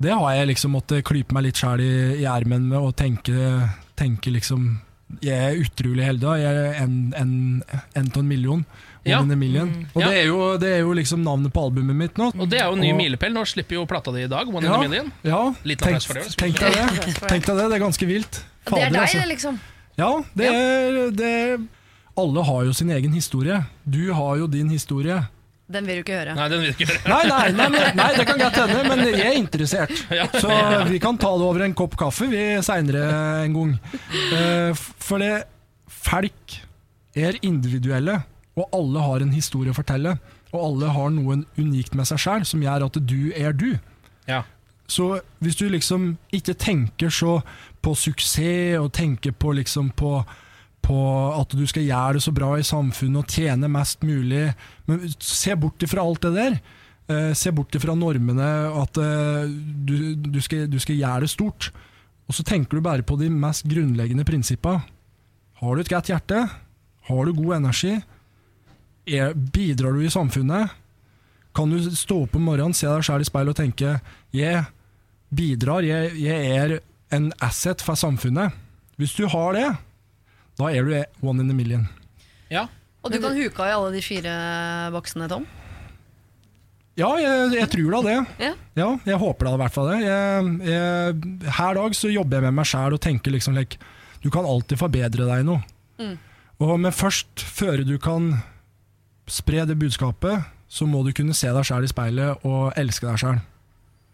det har jeg liksom måttet klype meg litt sjæl i, i ermen med og tenke, tenke liksom Jeg er utrolig heldig. Jeg er en, en, en en million. Ja. in a million. Og Ja. det, er jo, det er jo liksom navnet på albumet mitt nå. Og det er jo en ny Og- milepæl. Nå slipper jo plata di i dag, One Ja. in a Million. Ja, Litt tenk, for det. tenk deg det. Tenk deg det, det er ganske vilt. Det er deg, altså. det, liksom. Ja, det er, det Alle har jo sin egen historie. Du har jo din historie. Den vil du ikke høre. Nei, den vil du ikke høre. Nei, nei, nei, nei, nei det kan godt hende, men jeg er interessert. Så vi kan ta det over en kopp kaffe vi seinere en gang. Eh, For det folk er individuelle, og alle har en historie å fortelle. Og alle har noe unikt med seg sjæl som gjør at du er du. Ja. Så hvis du liksom ikke tenker så på suksess og tenker på liksom på på at du skal gjøre det så bra i samfunnet og tjene mest mulig. Men se bort ifra alt det der. Eh, se bort ifra normene, at eh, du, du, skal, du skal gjøre det stort. Og så tenker du bare på de mest grunnleggende prinsippene. Har du et godt hjerte? Har du god energi? Er, bidrar du i samfunnet? Kan du stå opp om morgenen, se deg sjøl i speilet og tenke jeg bidrar, jeg, jeg er en asset for samfunnet. Hvis du har det, da er du one in a million. Ja. Og du kan huke av i alle de fire boksene, Tom. Ja, jeg, jeg tror da det. Ja. Ja, jeg håper da i hvert fall det. Jeg, jeg, her dag så jobber jeg med meg sjæl og tenker liksom like, Du kan alltid forbedre deg i noe. Mm. Og, men først, før du kan spre det budskapet, så må du kunne se deg sjæl i speilet og elske deg sjæl.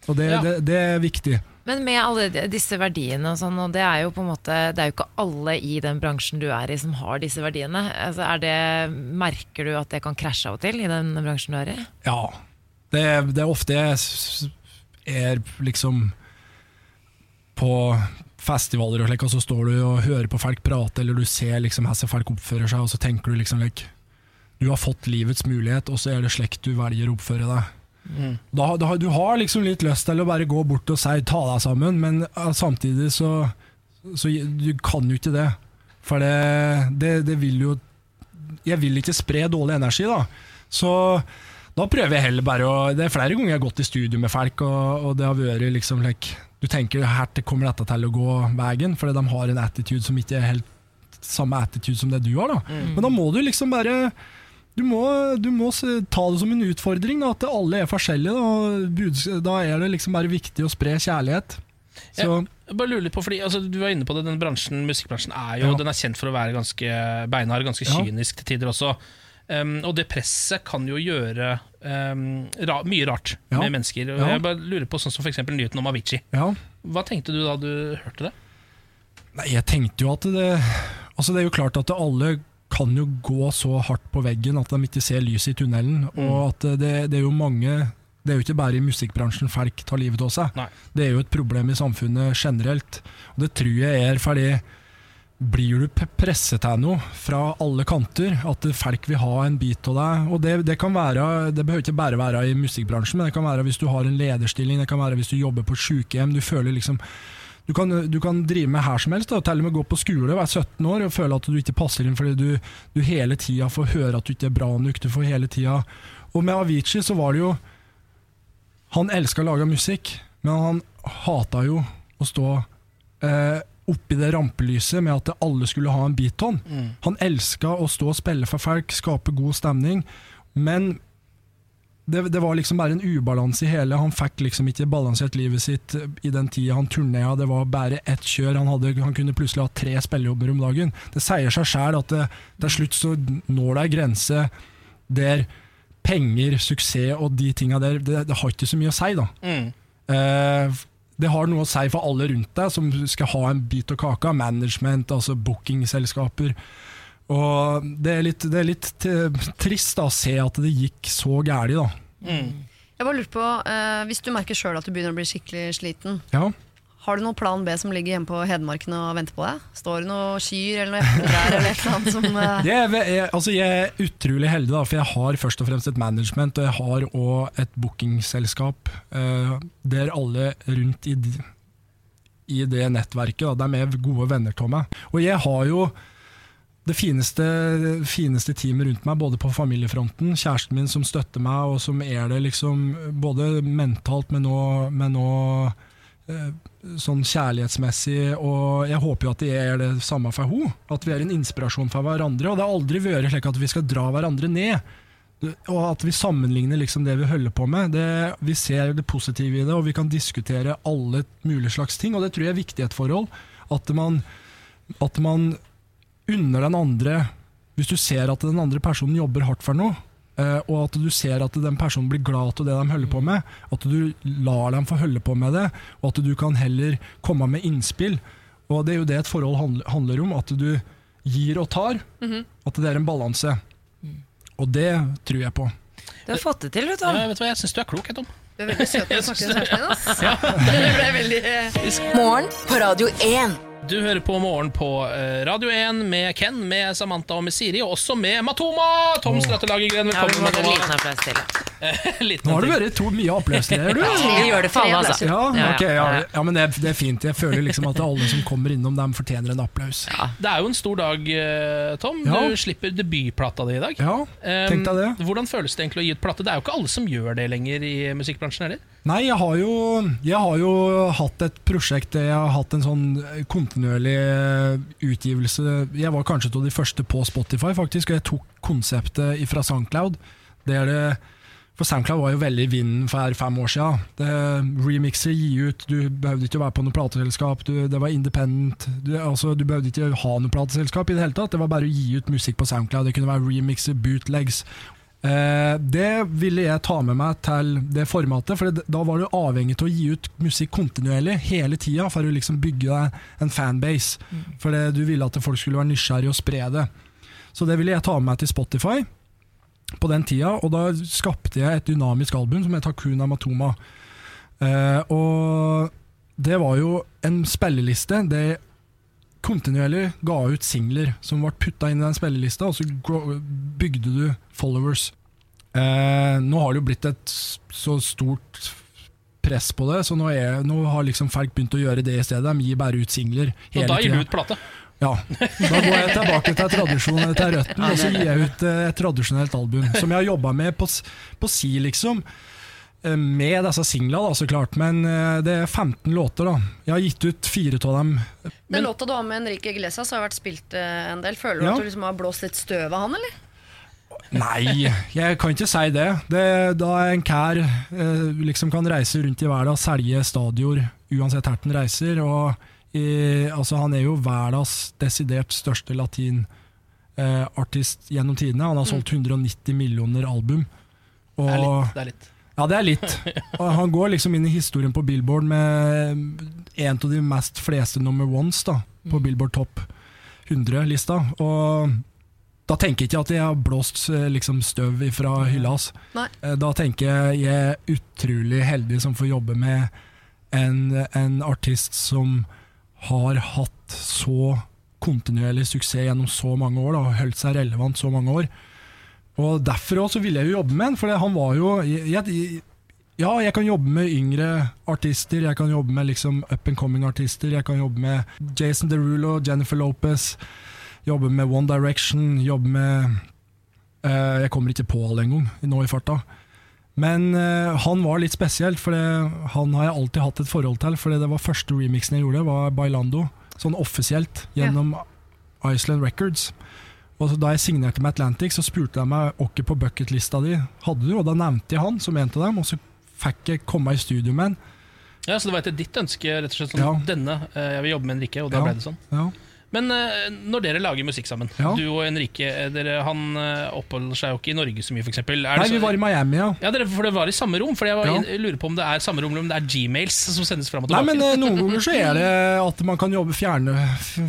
Og det, Ja. det, det er viktig. Men med alle disse verdiene og sånn, og det er jo på en måte Det er jo ikke alle i den bransjen du er i som har disse verdiene. Altså er det, merker du at det kan krasje av og til i den bransjen du er i? Ja. Det, det er ofte jeg er liksom på festivaler og slik, og så står du og hører på folk prate, eller du ser liksom hvordan folk oppfører seg, og så tenker du liksom like, Du har fått livets mulighet, og så er det slekt du velger å oppføre deg. Da, da, du har liksom litt lyst til å bare gå bort og si 'ta deg sammen', men eh, samtidig så, så Du kan jo ikke det. For det, det, det vil jo Jeg vil ikke spre dårlig energi, da. Så da prøver jeg heller bare å Det er flere ganger jeg har gått i studio med folk, og, og det har vært liksom like, Du tenker her kommer dette til å gå veien, fordi de har en attitude som ikke er helt samme attitude som det du har. da Men da må du liksom bare du må, du må ta det som en utfordring, da, at alle er forskjellige. Da, da er det liksom bare viktig å spre kjærlighet. Så, Jeg bare lurer litt på, fordi altså, Du var inne på det, den bransjen, musikkbransjen er jo Ja. Den er kjent for å være ganske beinhard, ganske Ja. kynisk til tider også. Um, og det presset kan jo gjøre um, ra mye rart Ja. med mennesker. Ja. Jeg bare lurer på sånn som for nyheten om Avicii. ja. Hva tenkte du da du hørte det? Nei, jeg tenkte jo at det Altså det er jo klart at alle kan jo gå så hardt på veggen at de ikke ser lyset i tunnelen. Mm. Og at det, det er jo mange Det er jo ikke bare i musikkbransjen folk tar livet av seg. Nei. Det er jo et problem i samfunnet generelt. Og det tror jeg er fordi blir du presset til noe fra alle kanter, at folk vil ha en bit av deg. Og det, det kan være, det behøver ikke bare være i musikkbransjen, men det kan være hvis du har en lederstilling, det kan være hvis du jobber på et sykehjem. Du føler liksom du kan, du kan drive med her som helst, da, til og med gå på skole, være 17 år og føle at du ikke passer inn fordi du, du hele tida får høre at du ikke er bra nok. Du får hele tida Og med Avicii så var det jo Han elska å lage musikk, men han hata jo å stå eh, oppi det rampelyset med at alle skulle ha en beaton. Han elska å stå og spille for folk, skape god stemning, men det, det var liksom bare en ubalanse i hele. Han fikk liksom ikke balansert livet sitt i den tida han turnea. Det var bare ett kjør. Han, hadde, han kunne plutselig ha tre spillejobber om dagen. Det sier seg sjæl at det, til slutt så når det ei grense der penger, suksess og de tinga der, det, det har ikke så mye å si, da. Mm. Eh, det har noe å si for alle rundt deg som skal ha en bit av kaka. Management, altså bookingselskaper. Og det er litt, det er litt trist da, å se at det gikk så gærent, da. Mm. Jeg bare lurer på, eh, Hvis du merker sjøl at du begynner å bli skikkelig sliten, Ja. har du noen plan B som ligger hjemme på Hedmarken og venter på deg? Står det noen kyr eller noe der? eller et eller annet som eh, Jeg er, jeg, altså jeg er utrolig heldig, da, for jeg har først og fremst et management, og jeg har òg et bookingselskap eh, der alle rundt i, i det nettverket, da, de er gode venner av meg. Og jeg har jo det fineste, fineste teamet rundt meg, både på familiefronten, kjæresten min som støtter meg, og som er det liksom både mentalt, men òg eh, sånn kjærlighetsmessig, og jeg håper jo at det er det samme for henne. At vi er en inspirasjon for hverandre. Og det har aldri vært slik at vi skal dra hverandre ned. Og at vi sammenligner liksom det vi holder på med. Det, vi ser det positive i det, og vi kan diskutere alle mulige slags ting. Og det tror jeg er viktig i et forhold. At man, at man unner den andre Hvis du ser at den andre personen jobber hardt for noe, eh, og at du ser at den personen blir glad av det de holder på med, at du lar dem få holde på med det, og at du kan heller komme med innspill. Og Det er jo det et forhold handler om, at du gir og tar. At det er en balanse. Og det tror jeg på. Du har fått det til, vet du. Ja, vet du hva, Jeg syns du er klok, jeg, Tom. Du er veldig søt når du snakker til kjæresten din. ass. Det ble veldig eh, Morgen på Radio 1. Du hører på Morgen på eh, Radio 1 med Ken, med Samantha og med Siri, og også med Matoma! Tom Strattelagergren, Ja, vi velkommen. må ha en liten Matoma. applaus til. Liten Nå har det vært to mye oppløsninger, du. Vi gjør det for alle, altså. Ja, ok, ja, ja. men det, er- det er fint. Jeg føler liksom at alle som kommer innom dem, fortjener en applaus. Det er jo en stor dag, eh, Tom. Ja. Du slipper debutplata di i dag. Ja, tenk deg det. Hvordan føles det egentlig å gi ut plate? Det er jo ikke alle som gjør det lenger i musikkbransjen heller. Nei, jeg har, jo, jeg har jo hatt et prosjekt der jeg har hatt en sånn kontinuerlig eh, utgivelse. Jeg var kanskje av de første på Spotify, faktisk, og jeg tok konseptet fra Soundcloud. Det det, for Soundcloud var jo veldig i vinden for fem år siden. Remixer, gi ut, du behøvde ikke å være på noe plateselskap, du, det var independent. Du, altså, du behøvde ikke ha noe plateselskap i det hele tatt, det var bare å gi ut musikk på Soundcloud. Det kunne være remixer, bootlegs. Eh, det ville jeg ta med meg til det formatet, for da var du avhengig av å gi ut musikk kontinuerlig hele tida for å liksom bygge deg en fanbase. For du ville at folk skulle være nysgjerrige og spre det. Så det ville jeg ta med meg til Spotify på den tida, og da skapte jeg et dynamisk album som het Hakuna Matoma. Eh, og det var jo en spilleliste Det kontinuerlig ga ut singler som ble putta inn i den spillelista, og så bygde du followers. Eh, nå har det jo blitt et så stort press på det, så nå, er, nå har liksom folk begynt å gjøre det i stedet. De gir bare ut singler Og hele da gir du ut plate. Ja, da går jeg tilbake til tradisjonen, til røttene, og så gir jeg ut et tradisjonelt album. Som jeg har jobba med på, på si, liksom. Eh, Med disse singlene, da, så klart. Men eh, det er 15 låter, da. Jeg har gitt ut fire av dem. Den låta du har med Henrik Iglesias har vært spilt eh, en del. Føler du Ja. at du liksom har blåst litt støv av han, eller? Nei, jeg kan ikke si det. det da en kær eh, liksom kan reise rundt i verden og selge stadioner uansett hvor han reiser. Og i, altså, han er jo verdens desidert største latinartist gjennom tidene. Han har solgt 190 millioner album. Og, Det er litt. Det er litt. Ja, det er litt. Og han går liksom inn i historien på Billboard med en av de mest fleste number ones da, på Billboard Top 100-lista. Og da tenker jeg ikke at jeg har blåst eh, liksom, støv fra hylla hans. Eh, Da tenker jeg jeg er utrolig heldig som får jobbe med en, en artist som har hatt så kontinuerlig suksess gjennom så mange år, da, og holdt seg relevant så mange år. Og Derfor også ville jeg jo jobbe med han, for han var jo jeg, Ja, jeg kan jobbe med yngre artister, jeg kan jobbe med liksom up and coming artister, jeg kan jobbe med Jason Derulo, Jennifer Lopez, jobbe med One Direction, jobbe med uh, Jeg kommer ikke på alle engang, nå i farta. Men uh, han var litt spesielt, for det, han har jeg alltid hatt et forhold til. For det var første remixen jeg gjorde, var Bailando, sånn offisielt, gjennom Iceland Records. Og så Da jeg signerte med Atlantic, så spurte de meg hvem på bucketlista di hadde du, og da nevnte jeg han som en av dem, og så fikk jeg komme i studio med han. Ja, Så det var etter ditt ønske, rett og slett sånn, Ja. denne, eh, jeg vil jobbe med Henrikke, og da Ja. ble det sånn. Ja. Men eh, når dere lager musikk sammen, Ja. du og Enrique, eh, dere, han eh, oppholder seg jo ikke i Norge så mye, f.eks. Nei, vi var i Miami, ja. Ja, dere, for det var i samme rom. For jeg, var, Ja. jeg lurer på om det er samme rom eller om det er gmails som sendes fram og tilbake. Nei, men Noen ganger så er det at man kan jobbe fjerne,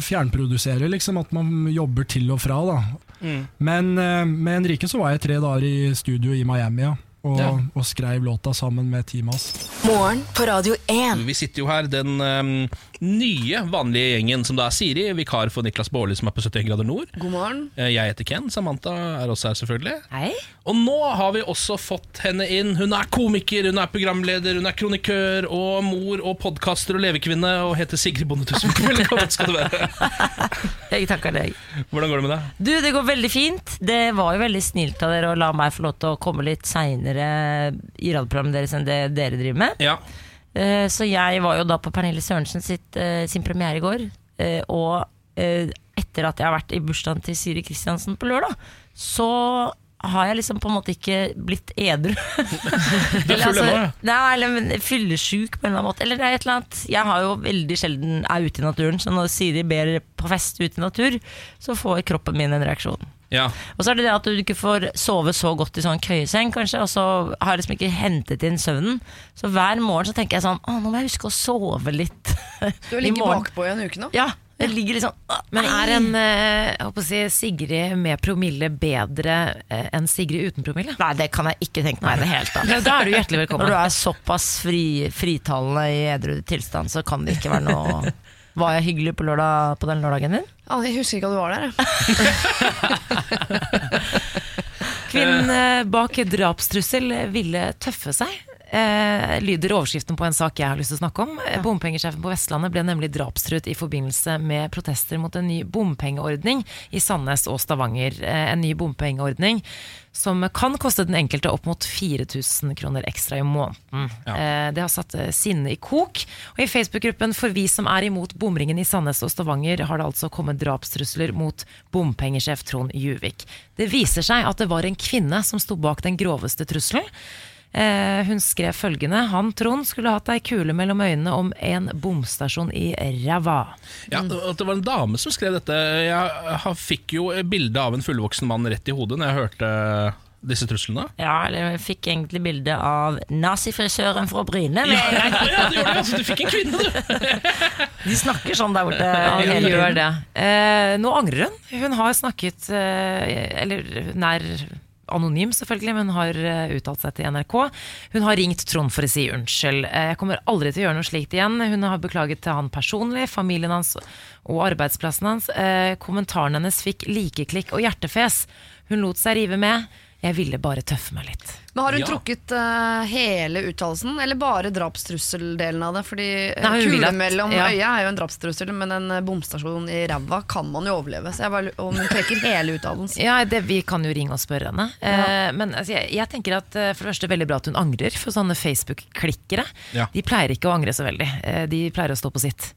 fjernprodusere, liksom. At man jobber til og fra. da Mm. Men med Henrike så var jeg tre dager i studio i Miami ja, og, Ja. og skrev låta sammen med teamet hans. Morgen på Radio 1. Vi sitter jo her, den eh, nye, vanlige gjengen som da er Siri, vikar for Niklas Baarli som er på 71 grader nord. God morgen. Eh, Jeg heter Ken, Samantha er også her selvfølgelig. Hei. Og nå har vi også fått henne inn. Hun er komiker, hun er programleder, hun er kronikør og mor og podkaster og levekvinne og heter Sigrid Bonde Tusvik. Velkommen skal du være. Jeg takker deg. Hvordan går det med deg? Du, det går veldig fint. Det var jo veldig snilt av dere å la meg få lov til å komme litt seinere i radioprogrammet deres enn det dere driver med. Ja. Eh, Så jeg var jo da på Pernille Sørensen sitt, eh, sin premiere i går. eh, Og etter at jeg har vært i bursdagen til Siri Kristiansen på lørdag, så har jeg liksom på en måte ikke blitt edru. Du er full ennå. Nei, eller men fyllesyk på en eller annen måte. Eller det er et eller annet Jeg har jo veldig sjelden er ute i naturen, så når Siri ber på fest ute i natur, så får kroppen min en reaksjon. Ja. Og så er det det at du ikke får sove så godt i sånn køyeseng, kanskje, og så har jeg liksom ikke hentet inn søvnen. Så hver morgen så tenker jeg sånn Å, nå må jeg huske å sove litt. Du har ligget bakpå i en uke nå. Ja, jeg ligger liksom Men er en eh, jeg håper å si, Sigrid med promille bedre eh, enn Sigrid uten promille? Nei, det kan jeg ikke tenke meg i det hele tatt. Da er du hjertelig velkommen. Når du er såpass fri, fritalende i edru tilstand, så kan det ikke være noe Var jeg hyggelig på, lørdag, på den lørdagen din? Ja, jeg husker ikke at du var der. jeg. Kvinnen eh, bak drapstrussel ville tøffe seg. Eh, lyder overskriften på en sak jeg har lyst til å snakke om. Ja. Bompengesjefen på Vestlandet ble nemlig drapstruet i forbindelse med protester mot en ny bompengeordning i Sandnes og Stavanger. Eh, en ny bompengeordning som kan koste den enkelte opp mot 4000 kroner ekstra i måneden. Eh, det har satt eh, sinnet i kok. Og i Facebook-gruppen For vi som er imot bomringen i Sandnes og Stavanger, har det altså kommet drapstrusler mot bompengesjef Trond Juvik. Det viser seg at det var en kvinne som sto bak den groveste trusselen. Eh, hun skrev følgende Han, Trond, skulle hatt ei kule mellom øynene om en bomstasjon i ræva. Ja, at det var en dame som skrev dette. Jeg fikk jo bilde av en fullvoksen mann rett i hodet når jeg hørte disse truslene. Ja, eller jeg fikk egentlig bilde av nazifrisøren fra Bryne. ja, gang. Ja, du, gjorde det, altså, du fikk en kvinne, du! De snakker sånn der borte. Ja, de gjør det. Eh, nå angrer hun. Hun har snakket eh, Eller er anonym, selvfølgelig, men har eh, uttalt seg til NRK. Hun har ringt Trond for å si unnskyld. Eh, jeg kommer aldri til å gjøre noe slikt igjen. Hun har beklaget til han personlig, familien hans og arbeidsplassen hans. Eh, kommentaren hennes fikk likeklikk og hjertefes. Hun lot seg rive med. Jeg ville bare tøffe meg litt. Men Har hun Ja. trukket uh, hele uttalelsen, eller bare drapstrusseldelen av det? Fordi eh, Nei, kule at- mellom ja. øya er jo en drapstrussel, men en eh, bomstasjon i ræva kan man jo overleve. Så jeg bare, om hun trekker hele uttalelsen. Ja, det, Vi kan jo ringe og spørre henne. Eh, men altså, jeg, jeg tenker at for det første veldig bra at hun angrer, for sånne Facebook-klikkere Ja. De pleier ikke å angre så veldig. De pleier å stå på sitt.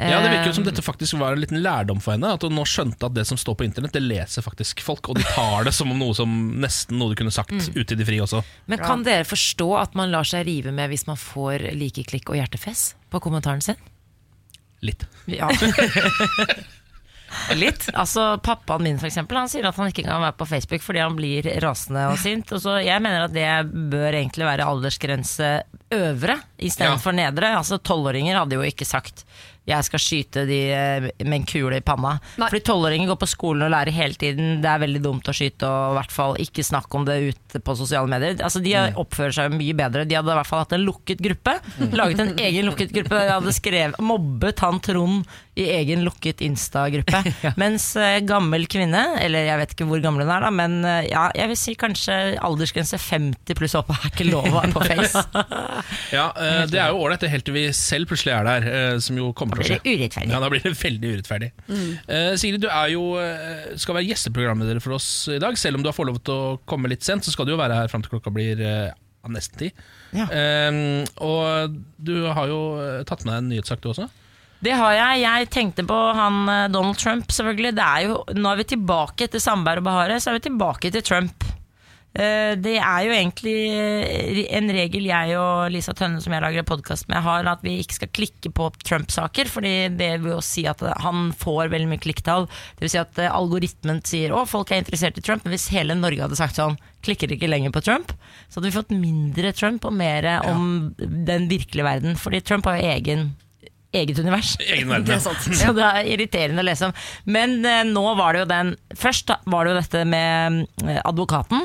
Ja, Det virker jo som Eh, dette faktisk var en liten lærdom for henne. At hun nå skjønte at det som står på internett, det leser faktisk folk. Og de tar det som om noe som nesten noe du kunne sagt Mm. ute i det frie også. Men kan dere forstå at man lar seg rive med hvis man får likeklikk og hjertefes på kommentaren sin? Litt. Ja. Litt. Altså Pappaen min for eksempel, han sier at han ikke kan være på Facebook fordi han blir rasende og sint. Og så Jeg mener at det bør egentlig være aldersgrense øvre istedenfor for nedre. Altså Tolvåringer hadde jo ikke sagt jeg skal skyte de eh, med en kule i panna. Nei. Fordi tolvåringer går på skolen og lærer hele tiden. Det er veldig dumt å skyte, og i hvert fall ikke snakk om det ute på sosiale medier. Altså, de Mm. oppfører seg mye bedre. De hadde i hvert fall hatt en lukket gruppe. Laget en egen lukket gruppe. De hadde skrevet, mobbet han Trond i egen lukket Insta-gruppe. Mens eh, gammel kvinne, eller jeg vet ikke hvor gammel hun er, da, men eh, ja, jeg vil si kanskje aldersgrense 50 pluss opp er ikke lov å være på Face. Ja, eh, Det er jo ålreit helt til vi selv plutselig er der, som jo kommer Da til å blir det urettferdig. Ja, Da blir det veldig urettferdig. Eh, Sigrid, du er jo, skal være gjesteprogramleder for oss i dag. Selv om du har fått lov til å komme litt sent, så skal du jo være her fram til klokka blir nesten ti. Ja. Eh, og du har jo tatt med deg en nyhetssak, du også. Det har jeg. Jeg tenkte på han eh, Donald Trump, selvfølgelig. Det er jo, nå er vi tilbake etter Sandberg og Bahare, så er vi tilbake til Trump. Eh, Det er jo egentlig eh, en regel jeg og Lisa Tønne, som jeg lager podkast med, har, at vi ikke skal klikke på Trump-saker. fordi det vil jo si at han får veldig mye klikktall. Det vil si at algoritmen sier å, folk er interessert i Trump, men hvis hele Norge hadde sagt sånn, klikker ikke lenger på Trump, så hadde vi fått mindre Trump og mer om den virkelige verden. Fordi Trump har jo egen eget univers. Egen verden. ja. Så det er irriterende å lese om. Men eh, nå var det jo den Først var det jo dette med eh, advokaten.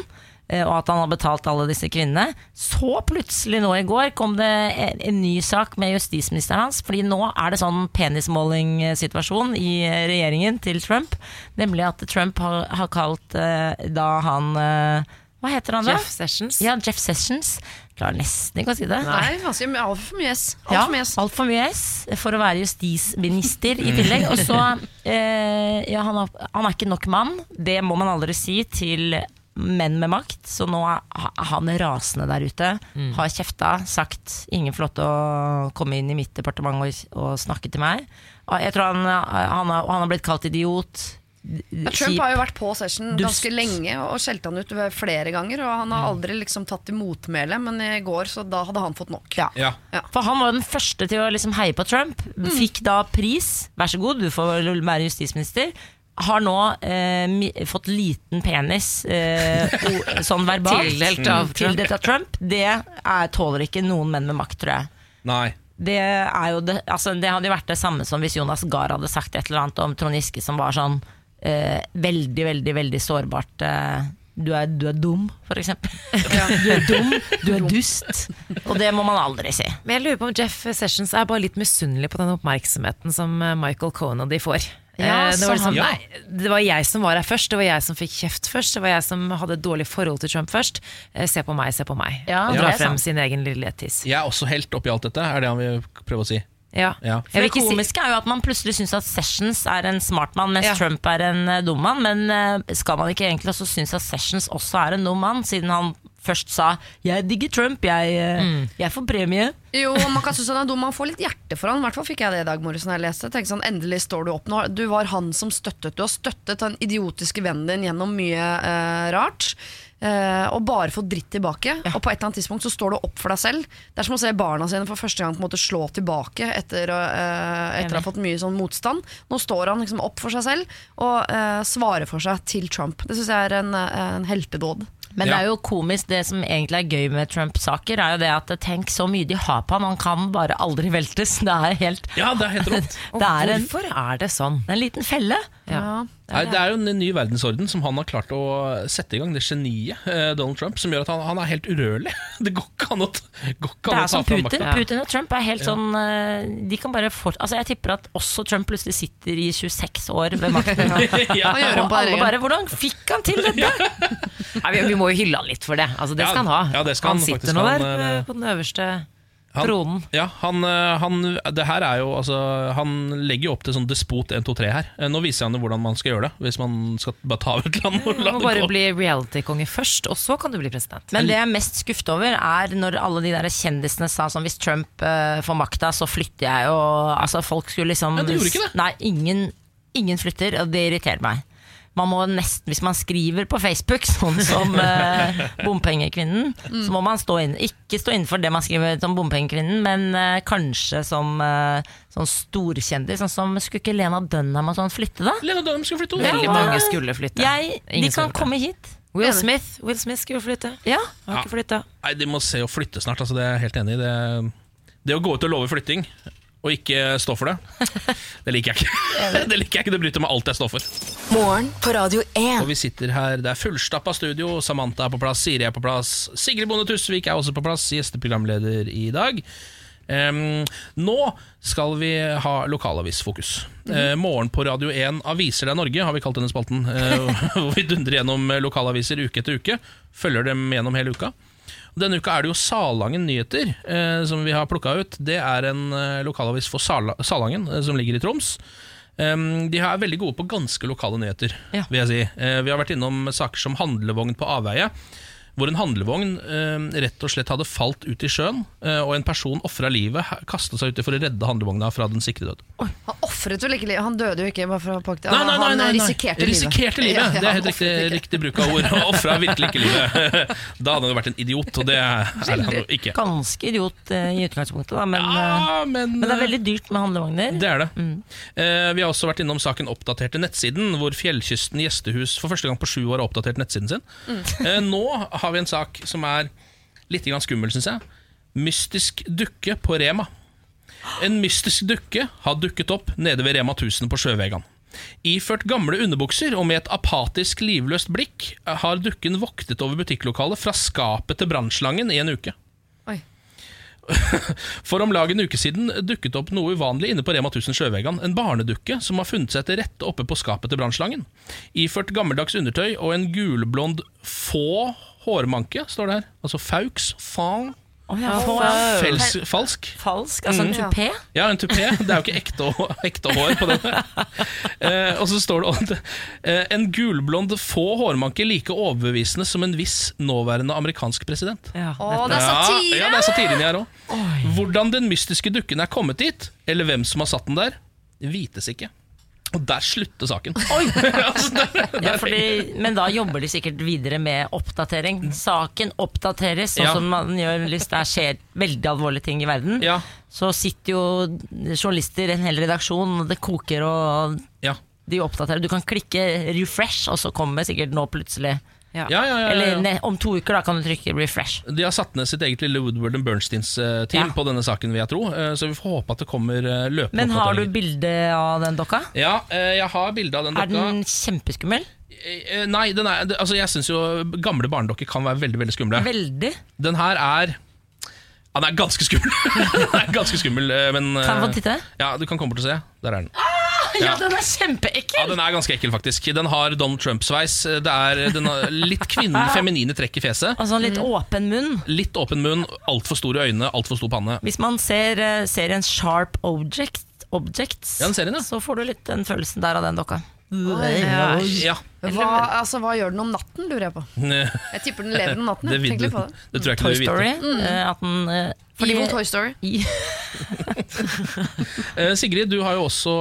eh, Og at han har betalt alle disse kvinnene. Så plutselig nå i går kom det en, en ny sak med justisministeren hans. Fordi nå er det sånn penismålingssituasjon i eh, regjeringen til Trump. Nemlig at Trump har, har kalt eh, da han eh, Hva heter han da? Jeff Sessions. Ja, Jeff Sessions. Klarer nesten ikke å si det. Nei, ganske mye- altfor mye S. Alt Ja, altfor mye S for å være justisminister i tillegg. Og så eh, ja, han, har, han er ikke nok mann. Det må man aldri si til menn med makt. Så nå er er han rasende der ute. Har kjefta, sagt 'ingen får lov til å komme inn i mitt departement og, og snakke til meg'. Jeg tror han, han, har, han har blitt kalt idiot. Ja, Trump har jo vært på session Dust. ganske lenge og skjelte han ut flere ganger. Og han har aldri liksom tatt til motmæle, men i går så da hadde han fått nok. Ja. Ja. For han var den første til å liksom heie på Trump. Fikk da pris. Vær så god, du får være justisminister. Har nå eh, fått liten penis eh, sånn verbalt. Tildelt av Trump. Tildelt av Trump. Det er, tåler ikke noen menn med makt, tror jeg. Nei. Det, er jo det, altså det hadde jo vært det samme som hvis Jonas Gahr hadde sagt et eller annet om Trond Giske som var sånn eh, veldig, veldig, veldig sårbart. Eh, du, er, du er dum, for eksempel. Du er dum, du er dust. Og det må man aldri si. Men jeg lurer på om Jeff Sessions er bare litt misunnelig på den oppmerksomheten som eh, Michael Cohen og de får. Ja, Eh, det, var liksom, han- nei, det var jeg som var her først, det var jeg som fikk kjeft først, det var jeg som hadde et dårlig forhold til Trump først. Eh, Se på meg, se på meg. Ja, og dra frem sant. sin egen lille tiss. Jeg er også helt oppi alt dette, er det han vil prøve å si. Ja. Ja. For det komiske er jo at man plutselig syns at Sessions er en smart mann, mens Ja. Trump er en eh, dum mann. Men eh, skal man ikke egentlig også synes at Sessions også er en dum mann, siden han først sa 'jeg digger Trump, jeg, mm. jeg får premie'. Jo, man kan synes han er dum, man får litt hjerte for han. I hvert fall fikk jeg det i dag morges når jeg leste. Tenkte sånn, Endelig står du opp nå. Du var han som støttet. Du har støttet den idiotiske vennen din gjennom mye eh, rart. Eh, og bare fått dritt tilbake. Og på et eller annet tidspunkt så står du opp for deg selv. Det er som å se barna sine for første gang på en måte slå tilbake etter, eh, etter å ha fått mye sånn motstand. Nå står han liksom opp for seg selv og uh, svarer for seg til Trump. Det syns jeg er en, en heltedåd. Men Ja. det er jo komisk, det som egentlig er gøy med Trump-saker, er jo det at tenk så mye de har på han, han kan bare aldri veltes. Det er helt Ja, det er helt rått. Det er en- hvorfor er det sånn? det er en liten felle. Ja. Nei, det er jo en ny verdensorden som han har klart å sette i gang, det geniet, eh, Donald Trump, som gjør at han, han er helt urørlig. Det går ikke an å, går ikke Det er ta som Putin. makta. Putin og Trump er helt sånn eh, De kan bare fort, altså Jeg tipper at også Trump plutselig sitter i 26 år ved makten. Ja. Og alle bare 'Hvordan fikk han til dette?' Nei, vi, vi må jo hylle han litt for det. Altså, det Ja, skal han ha. ja, det skal han sitter nå der eh, eh, på den øverste Han- tronen. Ja, han, eh, han, det her er jo altså, Han legger jo opp til sånn despot 1, 2, 3 her. Nå viser han jo hvordan man skal gjøre det, hvis man skal bare ta ut land og Du la må det bare bli reality-konge først, og så kan du bli president. Men det jeg er mest skuffet over, er når alle de der kjendisene sa sånn Hvis Trump uh, får makta, så flytter jeg. Og altså, folk skulle liksom Ja, det gjorde ikke det. Nei, ingen, ingen flytter, og det irriterer meg. Man må nesten, Hvis man skriver på Facebook, sånn som eh, Bompengekvinnen, så må man stå inn, ikke stå innenfor det man skriver som Bompengekvinnen, men eh, kanskje som eh, sånn storkjendis. Sånn som Skulle ikke Lena Dunham og sånn flytte, da? Lena Dunham skulle flytte Veldig mange skulle flytte. Jeg, de Ingen kan komme hit. Will Smith Will Smith skulle flytte. Ja. Har ikke flytta. Nei, De må se å flytte snart. Altså, det er jeg helt enig i. Det, det å gå ut og love flytting, og ikke stå for det. Det liker jeg ikke. Det liker jeg ikke, det bryter med alt jeg står for. Morgen på Radio 1. Og vi sitter her, det er fullstappa studio. Samantha er på plass, Siri er på plass. Sigrid Bonde Tusvik er også på plass, gjesteprogramleder i dag. Um, nå skal vi ha lokalavisfokus. Eh, morgen på Radio 1 Aviser deg Norge, har vi kalt denne spalten. Uh, hvor vi dundrer gjennom lokalaviser uke etter uke. Følger dem gjennom hele uka. Denne uka er det jo Salangen Nyheter eh, som vi har plukka ut. Det er en eh, lokalavis for Sala Salangen, eh, som ligger i Troms. Um, de er veldig gode på ganske lokale nyheter, Ja. vil jeg si. Eh, vi har vært innom saker som handlevogn på avveie. Hvor en handlevogn eh, rett og slett hadde falt ut i sjøen, eh, og en person ofra livet, kastet seg uti for å redde handlevogna fra den sikre død. Han ofret vel ikke livet? Han døde jo ikke bare for å pakke Nei, nei, nei, Han nei, Han risikerte livet. Risikerte livet. Ja, ja, det er han helt riktig, riktig bruk av ord. Ofra virkelig ikke livet. Da hadde han jo vært en idiot, og det er han jo ikke. Ganske idiot eh, i utgangspunktet, da, men, eh, Ja, men, men det er veldig dyrt med handlevogner. Det er det. Eh, vi har også vært innom saken Oppdaterte nettsiden, hvor Fjellkysten gjestehus for første gang på sju år har oppdatert nettsiden sin. Eh, nå har vi en sak som er litt skummel, syns jeg. Mystisk dukke på Rema. En mystisk dukke har dukket opp nede ved Rema 1000 på Sjøvegan. Iført gamle underbukser og med et apatisk, livløst blikk har dukken voktet over butikklokalet fra skapet til brannslangen i en uke. Oi. For om lag en uke siden dukket opp noe uvanlig inne på Rema 1000 Sjøvegan. En barnedukke som har funnet seg til rette oppe på skapet til brannslangen. Iført gammeldags undertøy og en gulblond få hårmanke, står det her. Altså faux, Fang. Oh, ja, fels, falsk. Falsk, altså en Mm. tupé. Ja, en tupé. Det er jo ikke ekte, ekte hår på den. Eh, og så står det at eh, en gulblond få hårmanke like overbevisende som en viss nåværende amerikansk president. Ja, Å, det er satire! Ja, ja, det er satire inni her òg. Hvordan den mystiske dukken er kommet dit, eller hvem som har satt den der, vites ikke. Og der slutter saken. altså, der, Ja, fordi, men da jobber de sikkert videre med oppdatering. Saken oppdateres, sånn Ja. som man gjør hvis det skjer veldig alvorlige ting i verden. Ja, Så sitter jo journalister, i en hel redaksjon, og det koker og ja. de oppdaterer. Du kan klikke 'refresh', og så kommer sikkert nå plutselig Ja, ja, ja, Eller om to uker da kan du trykke refresh. De har satt ned sitt eget lille Woodward and Bernsteins-team Ja. på denne saken, vil jeg tro. Eh, Så vi får håpe at det kommer eh, løpende Men har du bilde av den dokka? Ja, eh, jeg har bilde av den dokka. Er den kjempeskummel? Eh, Nei, den er, altså jeg syns jo gamle barnedokker kan være veldig veldig skumle. Veldig. Den her er ja, Den er ganske skummel. den er ganske skummel, eh, men Kan jeg eh, få titte? Ja, du kan komme bort og se. Der er den. Ja, den er kjempeekkel! Ja! Den er ganske ekkel, faktisk. Den har Donald Trump-sveis. Det er den har litt kvinnelig feminine trekk i fjeset. Altså sånn litt åpen munn. Litt åpen munn, altfor store øyne, altfor stor panne. Hvis man ser eh, serien Sharp Object, Objects, Ja, den serien, ja. så får du litt den følelsen der av den dokka. Ja. Ja. Hva, altså, hva gjør den om natten, lurer jeg på. Jeg tipper den lever om natten. jeg. vil det. det tror jeg ikke Toy du vil Story. vite. eh, At den, uh, fordi- Evil Toy Story. I- Eh, Sigrid, du har jo også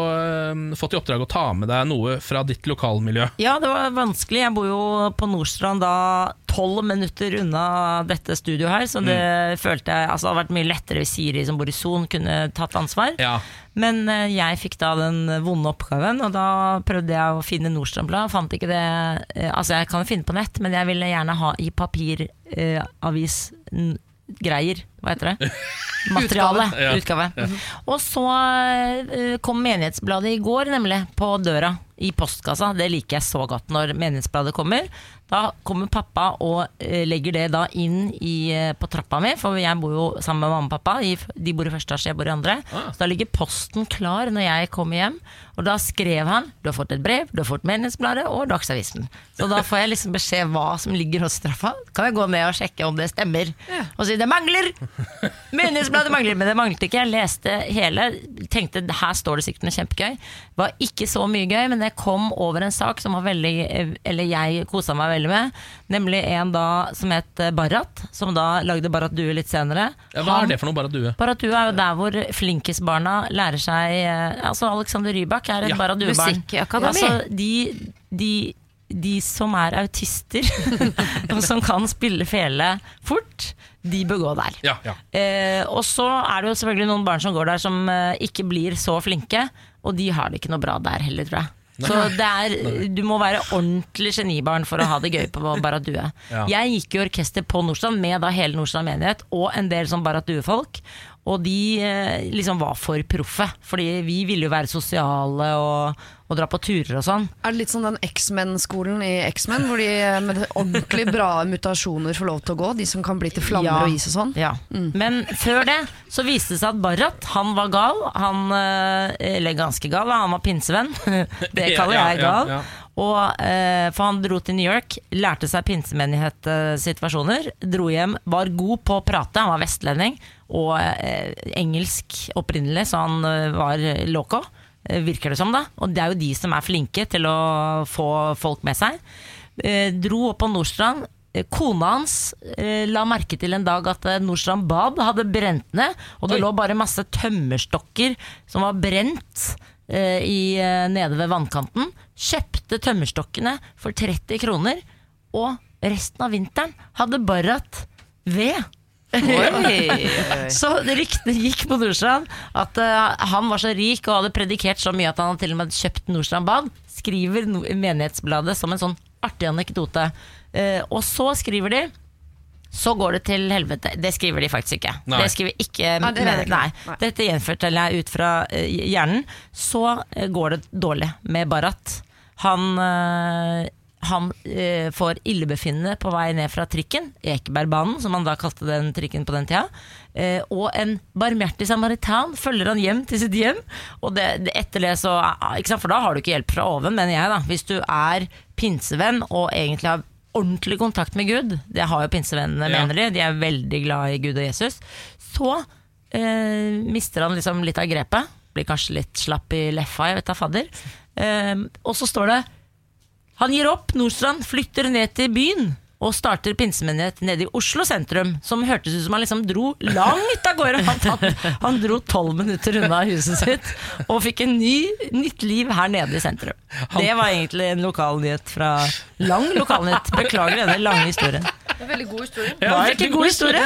um, fått i oppdrag å ta med deg noe fra ditt lokalmiljø. Ja, det var vanskelig. Jeg bor jo på Nordstrand da tolv minutter unna dette studioet her, så det Mm. følte jeg altså, det hadde vært mye lettere hvis Siri som bor i Son kunne tatt ansvar. Ja. Men uh, jeg fikk da den vonde oppgaven, og da prøvde jeg å finne Nordstrandblad. Fant ikke det eh, Altså, jeg kan finne på nett, men jeg ville gjerne ha i papiravis greier. Hva heter det? Materiale. Ja. Utgave. Og så eh, kom Menighetsbladet i går, nemlig, på døra. I postkassa. Det liker jeg så godt når Menighetsbladet kommer. Da kommer pappa og eh, legger det da inn i, eh, på trappa mi, for jeg bor jo sammen med mamma og pappa. De bor i første etasje, jeg bor i andre. Ah. Så da ligger posten klar når jeg kommer hjem. Og da skrev han du har fått et brev, du har fått Menighetsbladet og Dagsavisen. Så da får jeg liksom beskjed hva som ligger hos trappa. Kan jeg gå ned og sjekke om det stemmer. Og si det mangler! Menighetsbladet mangler, men det manglet ikke. Jeg leste hele, tenkte her står det sikkert noe kjempegøy. Var ikke så mye gøy, men jeg kom over en sak som var veldig Eller jeg kosa meg veldig med. Nemlig en da som het Barrat, som da lagde Barrat Due litt senere. Ja, hva Han- er det for noe, Barrat Due? du? Barrat Due er jo der hvor flinkisbarna lærer seg eh, Altså Alexander Rybak er et Ja. Barrat Due-barn. Musikkakademi. Altså, de, de, de som er autister, og som kan spille fele fort, de bør gå der. Ja, ja. Eh, og så er det jo selvfølgelig noen barn som går der som eh, ikke blir så flinke, og de har det ikke noe bra der heller, tror jeg. Så det er, du må være ordentlig genibarn for å ha det gøy på Barrat Due. Ja. Jeg gikk i orkester på Nordstrand med da hele Nordstrand menighet og en del sånn Barrat Due-folk. Og de eh, liksom var for proffe, fordi vi ville jo være sosiale og, og dra på turer og sånn. Er det litt som den X-Men-skolen i X-Men, hvor de eh, med ordentlig bra mutasjoner får lov til å gå? De som kan bli til flammer Ja. og is og sånn? Ja. Men før det så viste det seg at Barrat han var gal. Han, eh, eller ganske gal, han var pinsevenn. Det kaller jeg gal. ja, ja. Og, eh, for han dro til New York, lærte seg pinsemenighet-situasjoner. Dro hjem, var god på å prate, han var vestlending. Og eh, engelsk opprinnelig, så han eh, var loco. eh, Virker det som, da. Og det er jo de som er flinke til å få folk med seg. Eh, dro opp på Nordstrand. Kona hans la merke til en dag at Nordstrand bad hadde brent ned, og det Oi. lå bare masse tømmerstokker som var brent eh, i, nede ved vannkanten. Kjøpte tømmerstokkene for 30 kroner, og resten av vinteren hadde Barrat ved. Så ryktene gikk på Nordstrand at uh, han var så rik og hadde predikert så mye at han til og med hadde kjøpt Nordstrand bad. Skriver no Menighetsbladet som en sånn artig anekdote. Uh, og så skriver de så går det til helvete. Det skriver de faktisk ikke. Nei. Det skriver ikke ja, det ikke. Nei. Nei. Dette gjenforteller jeg ut fra eh, hjernen. Så går det dårlig med Barat. Han, han eh, får illebefinnende på vei ned fra trikken, Ekebergbanen, som han da kalte den trikken på den tida. Eh, og en barmhjertig samaritan følger han hjem til sitt hjem. Og det, det etter det så sant? For da har du ikke hjelp fra oven, mener jeg. da Hvis du er pinsevenn og egentlig har ordentlig kontakt med Gud, det har jo pinsevennene, Ja. mener de, de er veldig glad i Gud og Jesus, så eh, mister han liksom litt av grepet. Blir kanskje litt slapp i leffa, jeg vet da fadder. Eh, og så står det Han gir opp Nordstrand, flytter ned til byen og starter pinsemenighet nede i Oslo sentrum. Som hørtes ut som han liksom dro langt av gårde. Han, tatt, han dro tolv minutter unna huset sitt og fikk en ny, nytt liv her nede i sentrum. Det var egentlig en lokalnyhet fra Lang lokalnyhet. Beklager denne lange historien. Veldig god historie. Ja, veldig god historie?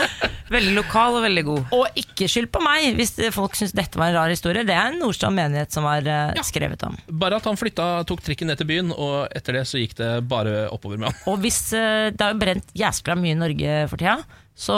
Veldig lokal og veldig god. Og ikke skyld på meg hvis folk syns dette var en rar historie. Det er en Nordstrand menighet som har eh, skrevet om. Bare at han flytta, tok trikken ned til byen, og etter det så gikk det bare oppover med han. Og hvis eh, Det har jo brent jæskla mye i Norge for tida. Så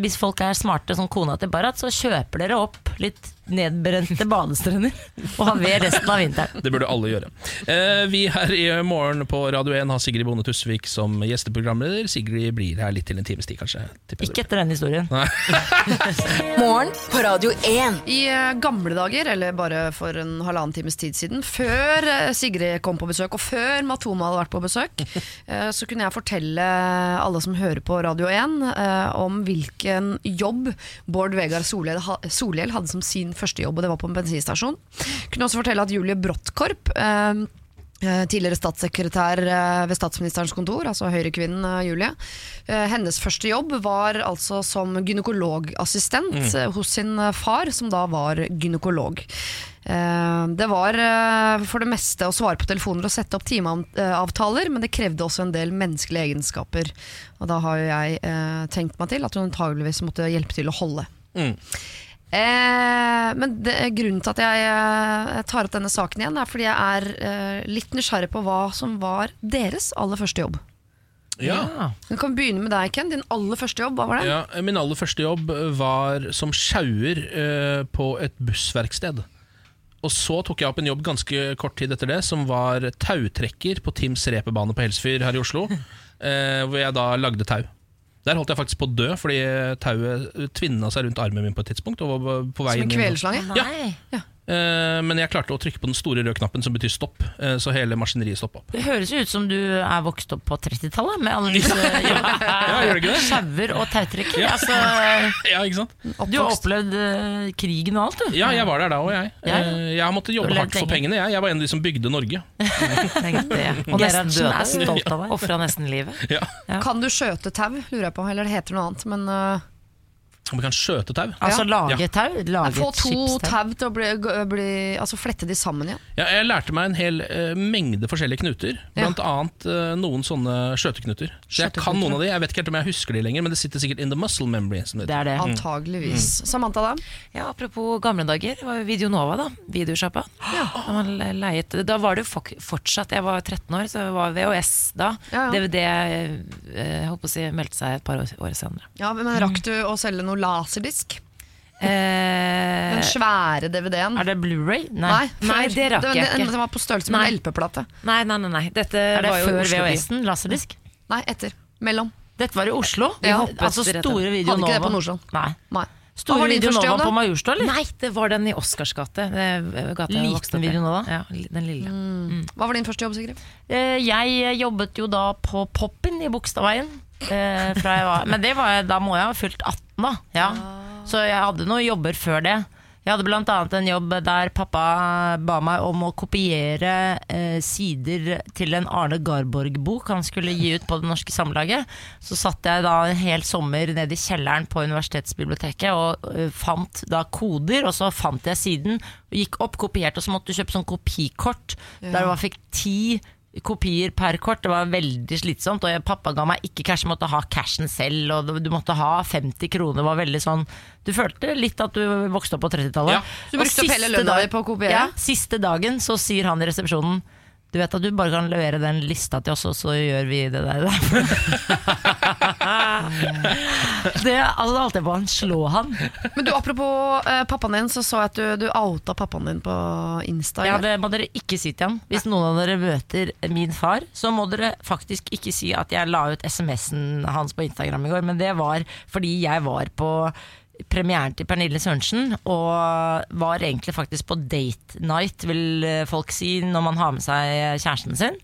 hvis folk er smarte som kona til Barat, så kjøper dere opp litt nedbrente badestrender og har ved resten av vinteren. Det burde alle gjøre. Eh, vi her i morgen på Radio 1 har Sigrid Bonde Tusvik som gjesteprogramleder. Sigrid blir her litt til en times tid, kanskje. Ikke etter den historien. Morgen på Radio 1. I eh, gamle dager, eller bare for en halvannen times tid siden, før eh, Sigrid kom på besøk, og før Matoma hadde vært på besøk, så kunne jeg fortelle alle som hører på Radio 1, eh, om hvilken jobb Bård Vegar Solhjell hadde som sin første jobb, og det var på en bensinstasjon. Kunne også fortelle at Julie Brottkorp eh, Eh, Tidligere statssekretær eh, ved statsministerens kontor, altså Høyrekvinnen Julie. Hennes første jobb var altså som gynekologassistent mm. hos sin far, som da var gynekolog. Det var for det meste å svare på telefoner og sette opp timeavtaler, men det krevde også en del menneskelige egenskaper. Og da har jo jeg tenkt meg til at hun antageligvis måtte hjelpe til å holde. Mm. Eh, men det, grunnen til at jeg jeg, tar opp denne saken igjen, er fordi jeg er eh, litt nysgjerrig på hva som var deres aller første jobb. Ja. Vi kan begynne med deg, Ken. Din aller første jobb, hva var det? Ja, min aller første jobb var som sjauer eh, på et bussverksted. Og så tok jeg opp en jobb ganske kort tid etter det, som var tautrekker på Tims reperbane på Helsfyr her i Oslo. Eh, hvor jeg da lagde tau. Der holdt jeg faktisk på å dø, fordi tauet tvinna seg rundt armen min på et tidspunkt. Og var på vei Som en inn i- kvelerslange? Nei. Eh, men jeg klarte å trykke på den store røde knappen som betyr stopp, eh, så hele maskineriet stoppa opp. Det høres jo ut som du er vokst opp på 30-tallet med alle disse Ja, sjauer og tautrekk. Altså, Ja, ikke sant? du har opplevd eh, krigen og alt, du. Ja, jeg var der da òg, jeg. Ja. Eh, Jeg har måttet jobbe hardt for pengene. Jeg Jeg var en av de som bygde Norge. Og nesten er døde. stolt av deg. Ofra nesten livet. Ja. Ja. Kan du skjøte tau, lurer jeg på. Eller det heter noe annet. Men uh, Om vi kan skjøte tau? Altså lage Ja. tau? Lage få to tau til å bli, bli Altså flette de sammen igjen. Ja, jeg lærte meg en hel uh, mengde forskjellige knuter. Ja. Blant annet eh, noen sånne skjøteknuter. Så jeg kan noen av de. Jeg vet ikke helt om jeg husker de lenger, men det sitter sikkert in the muscle memory. Som det Det er det. Antageligvis. Samantha, da? Ja, Apropos gamle dager, det var jo Videonova, da. Videosjappa. Da, leiet, da var det jo fortsatt Jeg var 13 år, så det var VHS da. Ja, ja. DVD jeg håper å si, meldte seg et par år, år senere. Ja, men Rakk du å selge noe laserdisk? Eh, Den svære DVD-en. Er det Blu-ray? Nei, Nei, før. det rakk den, jeg ikke. den var på størrelse med en LP-plate. nei, nei, nei, nei. Dette Er det var jo før. VHS-en? Laserdisk? Nei, etter. Mellom. Dette var i Oslo? Ja. altså store Video Hadde ikke det på Nordstrand. Nei. Nei. Store var Video Nova på Majorstua, eller? Nei, det var den i Oscars gate. Det gata jeg Liten Videonova. Video Nova? Ja, den lille. Hva var din første jobb, Sigrid? Eh, Jeg jobbet jo da på Poppin i Bogstadveien. eh, Men det var, da må jeg ha fylt 18, da. Ja. Så jeg hadde noen jobber før det. Jeg hadde annet en jobb der pappa ba meg om å kopiere eh, sider til en Arne Garborg-bok han skulle gi ut på Det Norske Samlaget. Så satt jeg da en hel sommer nede i kjelleren på universitetsbiblioteket og uh, fant da koder, og så fant jeg siden, og gikk opp, kopierte, og så måtte du kjøpe sånn kopikort, der du fikk ti kopier per kort. Det var veldig slitsomt. Og pappa ga meg ikke cash, jeg måtte ha cashen selv. Og du- måtte ha 50 kroner. Det var veldig sånn Du følte litt at du vokste opp på 30-tallet. Ja. Du brukte opp hele lønna på å kopiere? Ja, siste dagen så sier han i resepsjonen du vet at du bare kan levere den lista til oss, og så gjør vi det der. det, altså, da holdt jeg på å slå han. Men du, Apropos eh, pappaen din, så så jeg at du, du outa pappaen din på Insta. Ja, det må dere ikke si til ham. Hvis noen av dere møter min far, så må dere faktisk ikke si at jeg la ut SMS-en hans på Instagram i går, men det var fordi jeg var på premieren til Pernille Sørensen, og var egentlig faktisk på date night, vil eh, folk si, når man har med seg kjæresten sin.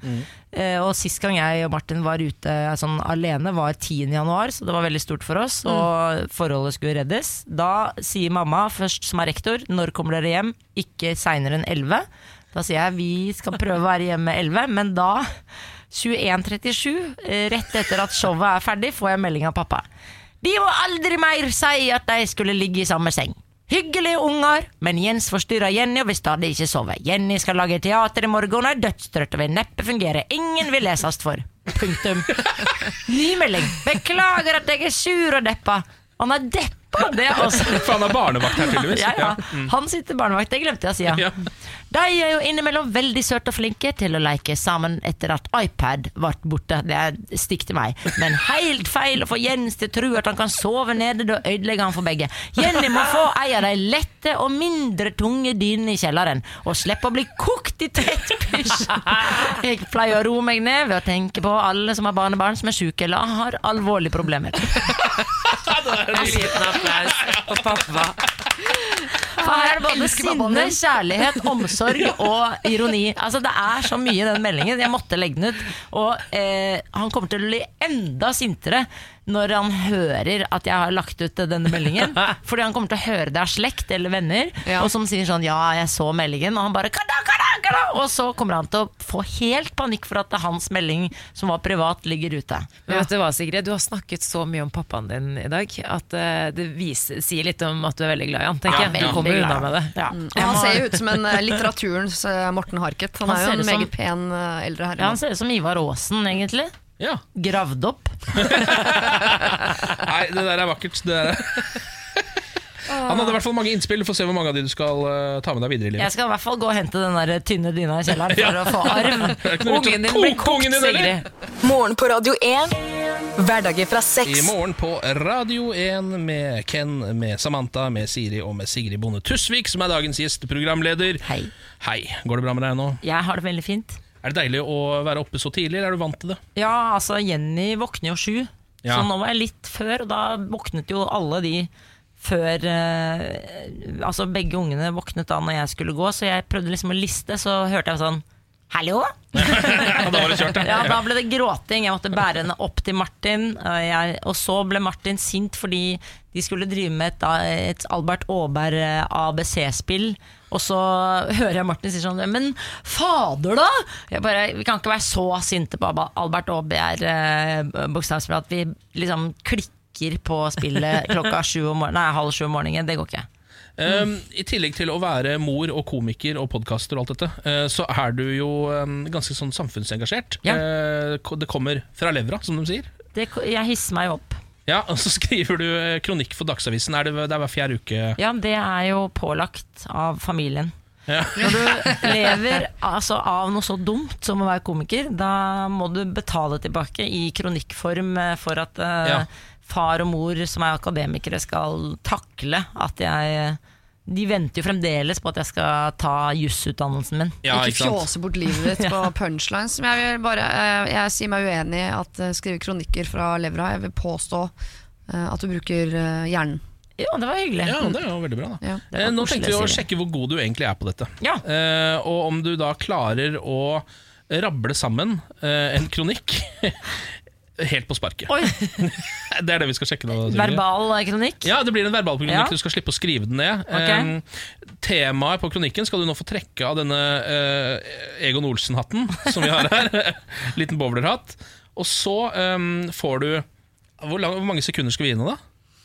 Eh, Og sist gang jeg og Martin var ute eh, sånn alene, var 10. januar, så det var veldig stort for oss, og forholdet skulle reddes. Da sier mamma, først som er rektor, når kommer dere hjem? Ikke seinere enn 11. Da sier jeg vi skal prøve å være hjemme 11, men da 21.37, eh, rett etter at showet er ferdig, får jeg melding av pappa. De må aldri mer si at de skulle ligge i samme seng. Hyggelige unger, men Jens forstyrrer Jenny og vil stadig ikke sove. Jenny skal lage teater i morgen og er dødstrøtt og vil neppe fungere. Ingen vil leses for. Punktum. Ny melding. Beklager at jeg er sur og deppa. Han er deppa, det er også For han er barnevakt her, tydeligvis. ja, ja. Han sitter barnevakt, det glemte jeg å si. Ja. De er jo innimellom veldig søte og flinke til å leke sammen etter at iPad ble borte. Det er stikk til meg. Men helt feil å få Jens til å tro at han kan sove nede, da ødelegger han for begge. Jenny må få ei av de lette og mindre tunge dynene i kjelleren, og slippe å bli kokt i tett pysj. Jeg pleier å roe meg ned ved å tenke på alle som har barnebarn som er syke eller har alvorlige problemer. En liten applaus for pappa. For her er det både sinne, kjærlighet, omsorg og ironi. Altså Det er så mye i den meldingen. Jeg måtte legge den ut. Og eh, han kommer til å bli enda sintere når han hører at jeg har lagt ut denne meldingen. Fordi han kommer til å høre det av slekt eller venner, Ja. og som sier sånn 'ja, jeg så meldingen', og han bare kada, kada, kada, Og så kommer han til å få helt panikk for at hans melding, som var privat, ligger ute. Men vet du hva, Sigrid? Du har snakket så mye om pappaen din i dag at eh, det viser, sier litt om at du er veldig glad i han. tenker Ja, jeg. Du kommer unna med det. Ja. Han ser jo ut som en eh, litteraturens eh, Morten Harket. Han, Han er jo en meget pen eh, eldre herre. Ja, han ser ut som Ivar Aasen, egentlig. Ja. Gravd opp. Nei, det der er vakkert. Det der er. Han hadde i hvert fall mange innspill. Får se hvor mange av de du skal uh, ta med deg videre i livet. Jeg skal i hvert fall gå og hente den der tynne dyna i kjelleren for å få å Ungen din blir kokt. Sigrid. Morgen på Radio 1. Hverdager fra I morgen på Radio 1 med Ken, med Samantha, med Siri og med Sigrid Bonde Tusvik, som er dagens gjesteprogramleder. Hei. Hei. Går det bra med deg nå? Jeg har det veldig fint. Er det deilig å være oppe så tidlig, eller er du vant til det? Ja, altså Jenny våkner jo sju, Ja. så nå var jeg litt før, og da våknet jo alle de før eh, Altså begge ungene våknet da når jeg skulle gå, så jeg prøvde liksom å liste, så hørte jeg sånn Hallo? Ja, da var det kjørt, Ja, da ble det gråting. Jeg måtte bære henne opp til Martin. Og, jeg, og så ble Martin sint fordi de skulle drive med et, et Albert Aaberg eh, ABC-spill. Og så hører jeg Martin si sånn Men fader, da! Jeg bare, vi kan ikke være så sinte på Albert Aaberg, eh, bokstavsspill, at vi liksom klikker på spillet klokka morgenen, nei, halv sju om morgenen. Det går ikke. Um, I tillegg til å være mor og komiker og podkaster og alt dette, uh, så er du jo um, ganske sånn samfunnsengasjert. Ja. Uh, det kommer fra levra, som de sier. Det, jeg hisser meg opp. Ja, Og så skriver du eh, kronikk for Dagsavisen. Er det, det er hver fjerde uke? Ja, det er jo pålagt av familien. Ja. Når du lever altså, av noe så dumt som å være komiker, da må du betale tilbake i kronikkform for at, uh, Ja. Far og mor som er akademikere skal takle at jeg De venter jo fremdeles på at jeg skal ta jusutdannelsen min. Ja, ikke ikke fjåse bort livet ditt på punchlines. Men jeg, vil bare, eh, jeg sier meg uenig i at eh, skrive kronikker fra levra. Jeg vil påstå eh, at du bruker hjernen. Ja, det var hyggelig. Ja, det var veldig bra, da. Ja. Var Eh, Nå tenkte vi å sjekke hvor god du egentlig er på dette. Ja. Eh, og om du da klarer å rable sammen eh, en kronikk helt på sparket. Det er det vi skal sjekke nå. Verbal kronikk. Ja, det blir en verbal kronikk. Ja. Du skal slippe å skrive den ned. Okay. Um, temaet på kronikken skal du nå få trekke av denne uh, Egon Olsen-hatten som vi har her. Liten bowlerhatt. Og så um, får du hvor, lang, hvor mange sekunder skal vi gi nå, da?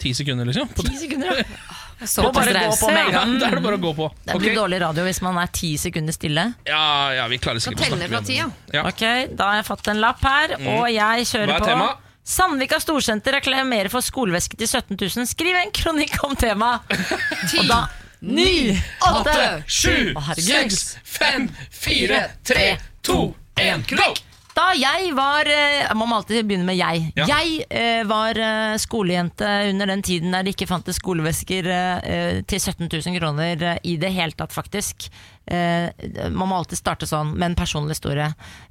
Ti sekunder, liksom? Ti sekunder, ja. Så Må på med en Ja, det er det bare å gå på. Det blir okay. dårlig radio hvis man er ti sekunder stille. Ja, ja, vi klarer sikkert å snakke fra tida. ja. Ok, Da har jeg fått en lapp her, og jeg kjører er på. tema? Sandvika Storsenter reklamerer for skoleveske til 17 000. Skriv en kronikk om temaet! Og da Ni, åtte, Sju, Å, herregud. seks, fem, fire, tre, to, én, go! Da jeg var Jeg Man må alltid begynne med jeg. Ja. Jeg eh, var eh, skolejente under den tiden der det ikke fantes skolevesker eh, til 17 000 kroner eh, i det hele tatt, faktisk. Eh, man må alltid starte sånn med en personlig historie.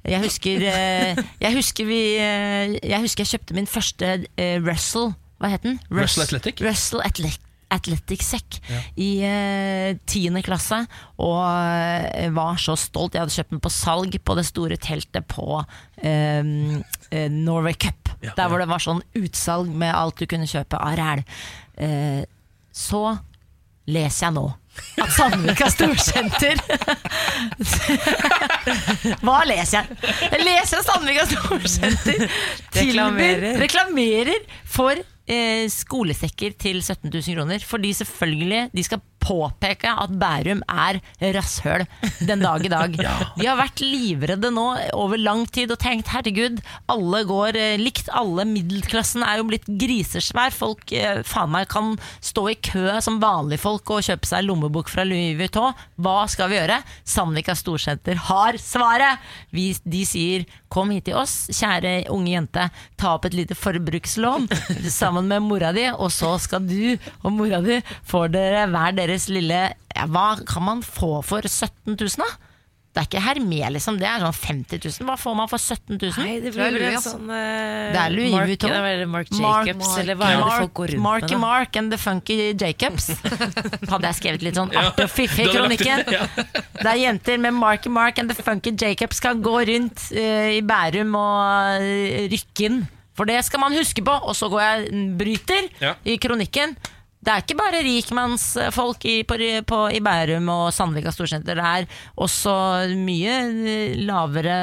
Jeg husker, eh, jeg husker, vi, eh, jeg, husker jeg kjøpte min første eh, Russell Hva het den? Russell Athletic? Russell Athletic. Athletic Sekk i eh, tiende klasse, og eh, var så stolt. Jeg hadde kjøpt den på salg på det store teltet på um, Norway Cup. Ja, der hvor det var sånn utsalg med alt du kunne kjøpe av ræl. Uh, så leser jeg nå at Sandvika Storsenter Hva leser jeg? Jeg leser at Sandvika Storsenter tilbyr Reklamerer. for skolesekker til 17 000 kroner. Fordi selvfølgelig de skal påpeke at Bærum er rasshøl den dag i dag. De har vært livredde nå over lang tid og tenkt herregud, alle går eh, likt. Alle middelklassen er jo blitt grisesvær. Folk eh, faen meg kan stå i kø som vanlige folk og kjøpe seg lommebok fra Louis Vuitton. Hva skal vi gjøre? Sandvika Storsenter har svaret! Vi, de sier kom hit til oss, kjære unge jente, ta opp et lite forbrukslån sammen med mora di, og så skal du og mora di få dere hver deres lille ja, Hva kan man få for 17 000, da? Det er ikke Hermé, liksom. Det er sånn 50 000. Hva får man for 17 000? Nei, det blir altså. sånn uh, Det er Louis Mark, Vuitton. det er Mark Mark- Jacobs, eller hva er det folk går rundt Marky med? da? Mark and the Funky Jacobs. Hadde jeg skrevet litt sånn artig og fiffig i kronikken. det, ja. Der jenter med Marky Mark and the Funky Jacobs kan gå rundt uh, i Bærum og uh, rykke inn. For det skal man huske på. Og så går jeg bryter Ja. i kronikken. Det er ikke bare rikmannsfolk i, på, på, i Bærum og Sandvika Storsenter. Det er også mye eh, lavere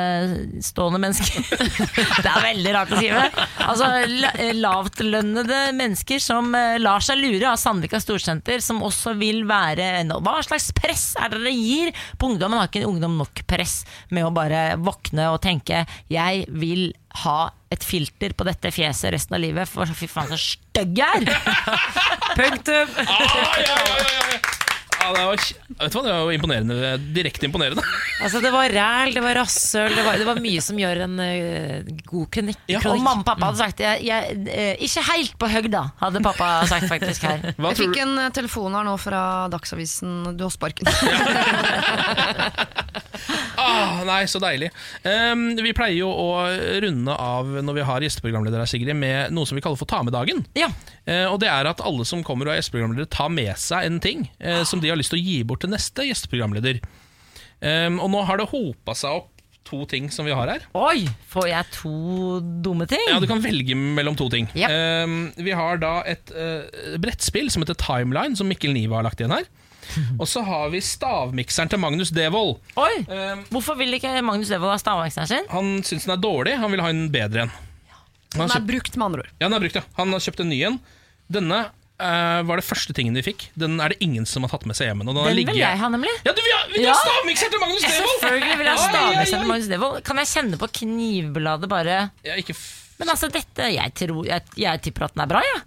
stående mennesker. det er veldig rart å si det. Altså la, eh, Lavtlønnede mennesker som eh, lar seg lure av Sandvika Storsenter, som også vil være Hva slags press er det dere gir på ungdommen? Har ikke ungdom nok press med å bare våkne og tenke 'jeg vil ha et filter på dette fjeset resten av livet', for fy faen, så stygg jeg er! Punktum! Ah, ja, ja, ja, ja. Ja, det var, vet du hva, det var imponerende. Direkte imponerende. Altså, det var ræl, det var rasshøl, det var, det var mye som gjør en uh, god kronikk. Ja, Og mamma og pappa hadde sagt jeg, jeg, eh, 'ikke helt på høgda', hadde pappa sagt faktisk her. Hva Jeg fikk du? en eh, telefon her nå fra Dagsavisen. Du har sparken. Ah, nei, så deilig. Um, vi pleier jo å runde av når vi har gjesteprogramledere, her, Sigrid, med noe som vi kaller for ta med-dagen. Ja, Uh, og det er at alle som kommer og er gjesteprogramledere, tar med seg en ting uh, som de har lyst til å gi bort til neste gjesteprogramleder. Um, og nå har det hopa seg opp to ting som vi har her. Oi, får jeg to dumme ting? Ja, Du kan velge mellom to ting. Ja. Um, vi har da et uh, brettspill som heter Timeline, som Mikkel Niva har lagt igjen her. Og så har vi stavmikseren til Magnus Devold. Oi, Ehm, Hvorfor vil ikke Magnus Devold ha stavmikseren sin? han syns den er dårlig, han vil ha en bedre en. Han Den har er brukt, med andre ord. Ja, den er brukt, ja. Han har kjøpt en ny en. Denne eh, var det første tingen vi fikk. Den er det ingen som har tatt med seg hjem. Den, har Den vil jeg ha, nemlig. Ja, du vil ha, vil du Ja. ha stavmikser til Magnus Devold? Selvfølgelig vil jeg ha Oi, oi, stavmikseren til Magnus Devold. Kan jeg kjenne på knivbladet bare Ja, ikke f Men altså, dette Jeg, tror, jeg, jeg tipper at den er bra, jeg. Ja.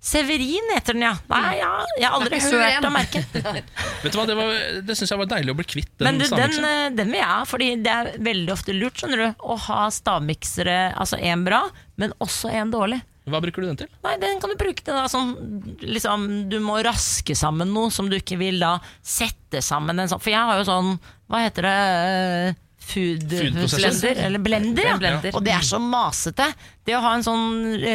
Severin heter den, ja. Nei, ja. Jeg har aldri hørt om merket. Vet du hva, Det, var, det syns jeg var deilig å bli kvitt den Men du, den, eh, den vil jeg ha, fordi det er veldig ofte lurt skjønner du, å ha stavmiksere, altså en bra, men også en dårlig. Hva bruker du den til? Nei, den kan du bruke til da sånn liksom, Du må raske sammen noe som du ikke vil da sette sammen en sånn For jeg har jo sånn, hva heter det eh, Food, blender, eller blender, ja. Blender. Og det er så masete. Det å ha en sånn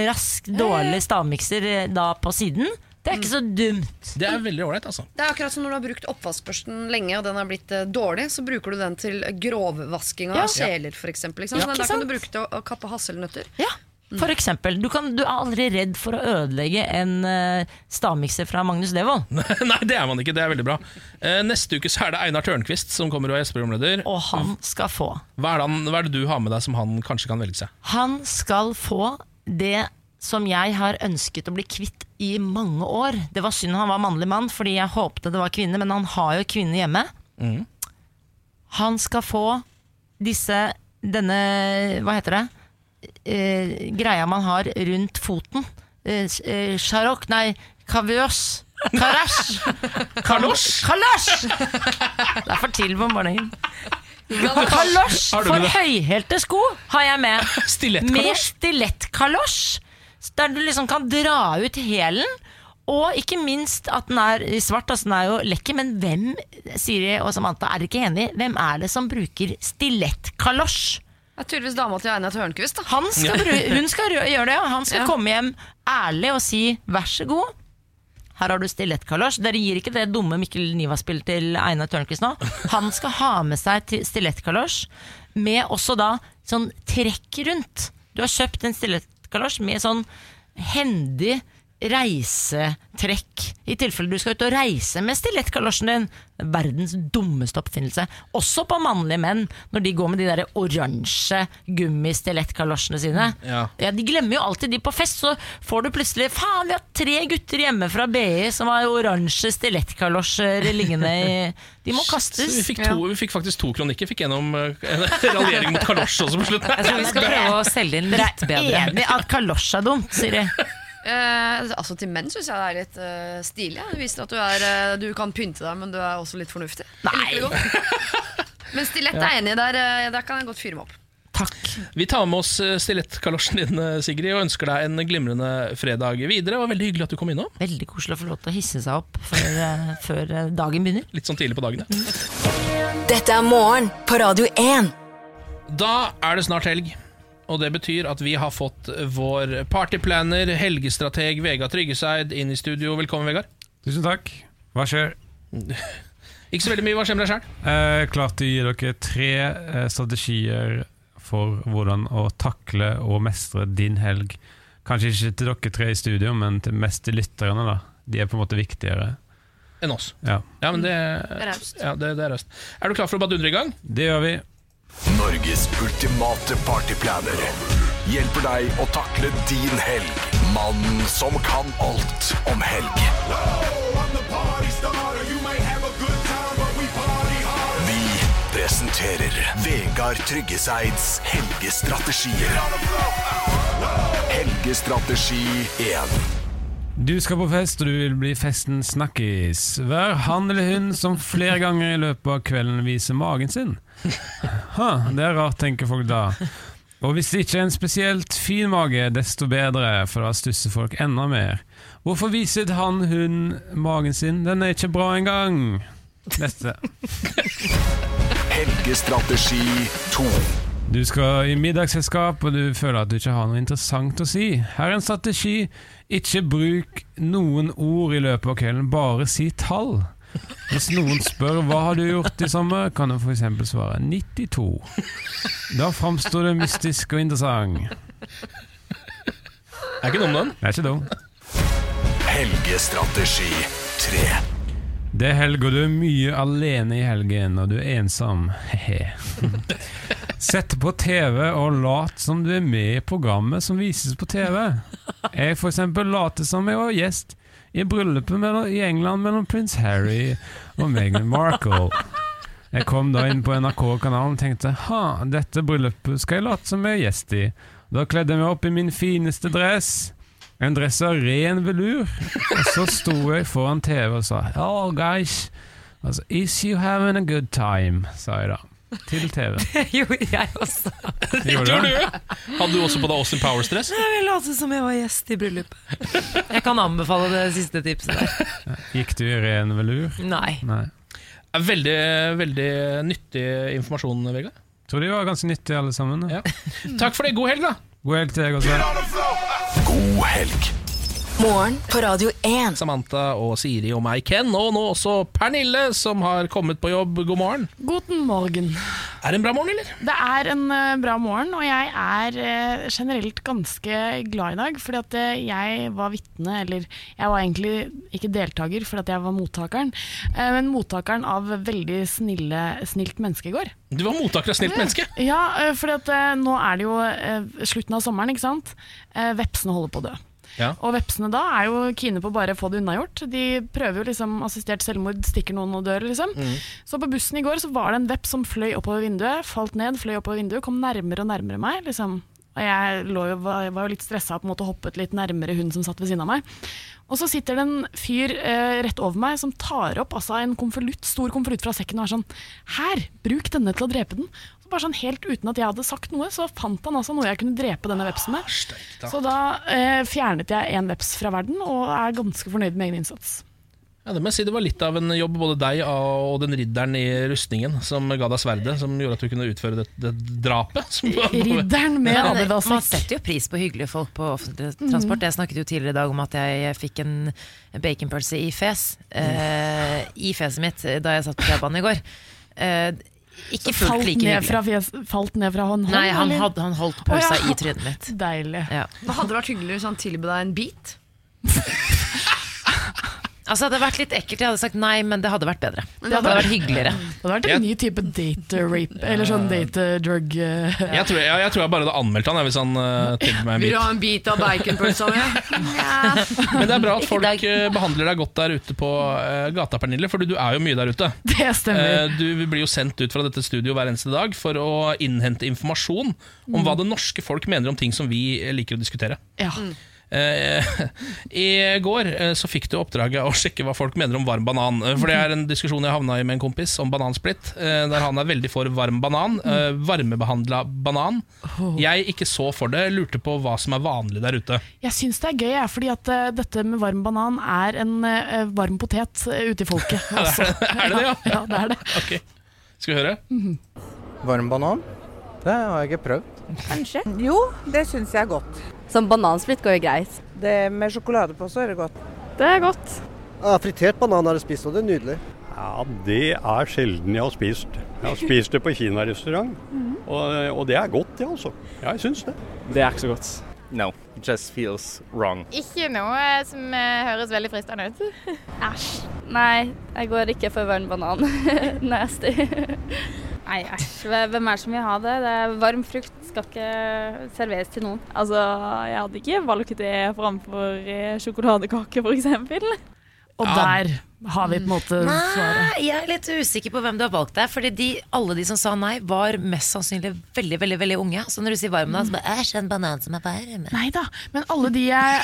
rask, dårlig stavmikser eh, da på siden, det er ikke så dumt. Det er veldig ålreit, altså. Det er akkurat som når du har brukt oppvaskbørsten lenge, og den har blitt eh, dårlig, så bruker du den til grovvasking av Ja. kjeler, f.eks. Liksom. Ja, da kan du bruke til å, å kappe hasselnøtter. Ja, for eksempel. Du, kan, du er aldri redd for å ødelegge en uh, stavmikser fra Magnus Devold. Nei, det er man ikke. Det er veldig bra. Eh, neste uke så er det Einar Tørnquist som kommer og er gjesteprogramleder. Og han skal få. Hva er, det han, hva er det du har med deg som han kanskje kan velge seg? Han skal få det som jeg har ønsket å bli kvitt i mange år. Det var synd han var mannlig mann, fordi jeg håpte det var kvinne, men han har jo kvinne hjemme. Han skal få disse Denne, hva heter det? Eh, greia man har rundt foten. Eh, s- eh, nei, kavøs. Karasj! Kalosj! Kalosj! Det er for tidlig på morgenen. Kalosj for med høyhælte sko har jeg med. Med Stilettkalosj? stilettkalosj. Der du liksom kan dra ut hælen. Og ikke minst at den er i svart. Altså den er jo lekker, men hvem Siri og Samantha er ikke enig Hvem er det som bruker stilettkalosj? Det er tydeligvis dama til Einar Tørnquist. da. Han skal Hun skal gjøre det, ja. Han skal Ja. komme hjem ærlig og si vær så god. Her har du stilettkalosj. Dere gir ikke det dumme Mikkel Niva-spillet til Einar Tørnquist nå. Han skal ha med seg til stilettkalosj med også da sånn trekk rundt. Du har kjøpt en stilettkalosj med sånn hendig reisetrekk. I tilfelle du skal ut og reise med stilettkalosjen din. Verdens dummeste oppfinnelse. Også på mannlige menn, når de går med de der oransje gummistilettkalosjene sine. Ja. Ja, De glemmer jo alltid de på fest, så får du plutselig Faen, vi har tre gutter hjemme fra BI som har oransje stilettkalosjer liggende i De må Så kastes. vi, fikk to, vi fikk faktisk to kronikker. Fikk gjennom uh, en raljering mot kalosj også på slutten. Jeg tror vi skal prøve å selge inn litt bedre. Enig at kalosj er dumt, Siri. Eh, altså Til menn syns jeg det er litt eh, stilig. Det viser at du, er, eh, du kan pynte deg, men du er også litt fornuftig. Jeg liker det godt. Men stilett er jeg enig i. Der, eh, der kan jeg godt fyre meg opp. Takk. Vi tar med oss eh, stilettkalosjen din, eh, Sigrid, og ønsker deg en glimrende fredag videre. Det var veldig hyggelig at du kom innom. Veldig koselig å få lov til å hisse seg opp før, eh, før eh, dagen begynner. Litt sånn tidlig på dagen. ja. Dette er morgen på Radio 1. Da er det snart helg. Og det betyr at vi har fått vår partyplaner, helgestrateg Vegard Tryggeseid inn i studio. Velkommen, Vegard. Tusen takk. Hva skjer? Ikke så veldig mye, hva skjer med deg sjøl? Eh, klart å gi dere tre eh, strategier for hvordan å takle og mestre din helg. Kanskje ikke til dere tre i studio, men til mest til lytterne. da. De er på en måte viktigere. Enn oss. Ja, Ja, men det, er raust. ja, det, det er raust. Er du klar for å badundre i gang? Det gjør vi. Norges ultimate partyplaner hjelper deg å takle din helg. Mannen som kan alt om helg. Vi presenterer Vegard Tryggeseids helgestrategier. Helgestrategi 1. Du skal på fest, og du vil bli festen snakkis. Vær han eller hun som flere ganger i løpet av kvelden viser magen sin. Ha, det er rart, tenker folk da. Og hvis det ikke er en spesielt fin mage, desto bedre, for da stusser folk enda mer. Hvorfor viser han, hun, magen sin? Den er ikke bra engang. Neste. Helgestrategi 2. Du skal i middagsselskap, og du føler at du ikke har noe interessant å si. Her er en strategi. Ikke bruk noen ord i løpet av kvelden, bare si tall. Hvis noen spør hva har du gjort i sommer, kan du f.eks. svare 92. Da framstår det mystisk og interessant. Er ikke dum, den. Det er ikke dum. Helgestrategi 3. Det er helg, og du er mye alene i helgen, og du er ensom. Hehe. Sett på TV og lat som du er med i programmet som vises på TV. Jeg eksempel later som jeg var gjest i bryllupet mellom, i England mellom prins Harry og Meghan Markle. Jeg kom da inn på NRK-kanalen og tenkte ha, dette bryllupet skal jeg late som jeg er gjest i. Da kledde jeg meg opp i min fineste dress. En dress av ren velur. Og så sto jeg foran TV og sa oh guys. Altså, Is you having a good time? sa jeg da. Til TV. gjorde jeg også. Gjorde du? du? Hadde du også på deg Austin Powers-dress? Jeg lot som jeg var gjest i bryllupet. Jeg kan anbefale det siste tipset der. Gikk du i ren velur? Nei. Nei. Veldig, veldig nyttig informasjon, Vegard. Tror de var ganske nyttige alle sammen. Ja. Takk for det. God helg, da! God helg til deg også. God helg. Morgen på Radio 1. Samantha og Siri og meg, Ken, og nå også Pernille, som har kommet på jobb. God morgen. Guten morgen. Er det en bra morgen, eller? Det er en eh, bra morgen, og jeg er eh, generelt ganske glad i dag. Fordi at eh, jeg var vitne, eller jeg var egentlig ikke deltaker fordi at jeg var mottakeren, men mottakeren av veldig snille, snilt menneske i går. Du var mottaker av Snilt menneske. Ja, fordi at nå er det jo slutten av sommeren, ikke sant? Vepsene holder på å dø. Ja. Og vepsene da er jo kine på bare å få det unnagjort. De prøver jo liksom assistert selvmord, stikker noen og dør, liksom. Så på bussen i går så var det en veps som fløy oppover vinduet, falt ned, fløy oppover vinduet, kom nærmere og nærmere meg, liksom. Og jeg lå jo, var, var jo litt stressa og hoppet litt nærmere hun som satt ved siden av meg. Og så sitter det en fyr eh, rett over meg som tar opp altså, en konvolutt, stor konvolutt fra sekken og er sånn Her, bruk denne til å drepe den. Så bare sånn Helt uten at jeg hadde sagt noe, så fant han altså noe jeg kunne drepe denne vepsen med. Så da eh, fjernet jeg en veps fra verden, og er ganske fornøyd med egen innsats. Ja, det må jeg si det var litt av en jobb, både deg og den ridderen i rustningen som ga deg sverdet, som gjorde at du kunne utføre det, det drapet. Som Ridderen med Men man setter jo pris på hyggelige folk på offentlig transport. Jeg snakket jo tidligere i dag om at jeg fikk en baconpølse i fes. eh, I fjeset mitt da jeg satt på T-banen i går. Eh, ikke Falt like ned, fra fjes, falt ned fra hånd? Nei, han, hadde, han holdt pølsa oh, ja. i trynet mitt. Deilig. Ja. Det hadde vært hyggelig hvis han tilbød deg en bit. Altså, det hadde vært litt ekkelt, jeg hadde sagt nei, men det hadde vært bedre. Det hadde vært hyggeligere. Det hadde vært en ny type date rape, eller sånn date drug eh, Jeg tror jeg, jeg tror jeg bare hadde anmeldt han hvis han uh, tilbød meg en bit. Vil du ha en bit av baconpølsa mi? Men det er bra at folk eh, behandler deg godt der ute på uh, gata, Pernille, for du er jo mye der ute. Det stemmer. Eh, Du blir jo sendt ut fra dette studio hver eneste dag for å innhente informasjon om hva det norske folk mener om ting som vi eh, liker å diskutere. Ja. Eh, I går eh, så fikk du oppdraget å sjekke hva folk mener om varm banan. Eh, For det er en diskusjon jeg havna i med en kompis om banansplitt. eh, Der han er veldig for varm banan. eh, Varmebehandla banan. Jeg ikke så for det, lurte på hva som er vanlig der ute. Jeg syns det er gøy, jeg, fordi at eh, dette med varm banan er en eh, varm potet eh, ute i folket. Altså. Er det det, ja? Ja, det er det. Ok, Skal vi høre? Varm banan? Det har jeg ikke prøvd. Kanskje. Jo, det syns jeg er godt. Som banansplitt går jo greit. Det med sjokolade på så er det godt. Det er godt. Ja, fritert banan har jeg spist, og det er nydelig. Ja, det er sjelden jeg har spist. Jeg har spist det på kinarestaurant, og, og det er godt, det altså. Jeg syns det. Det er ikke så godt. No, it just feels wrong. Ikke noe som eh, høres veldig fristende ut. Æsj. Nei, jeg går ikke for varm banan. Nasty. Nei, æsj. Hvem er det som vil ha det? det er varm frukt skal ikke serveres til noen. Altså, jeg hadde ikke valgt det framfor eh, sjokoladekake, f.eks. Og der har vi på en måte svaret. Nei, jeg er litt usikker på hvem du har valgt der. Fordi de, alle de som sa nei, var mest sannsynlig veldig veldig, veldig unge. Så når du sier varm, da, så bare æsj, en banan som er varm. Nei da, men alle de jeg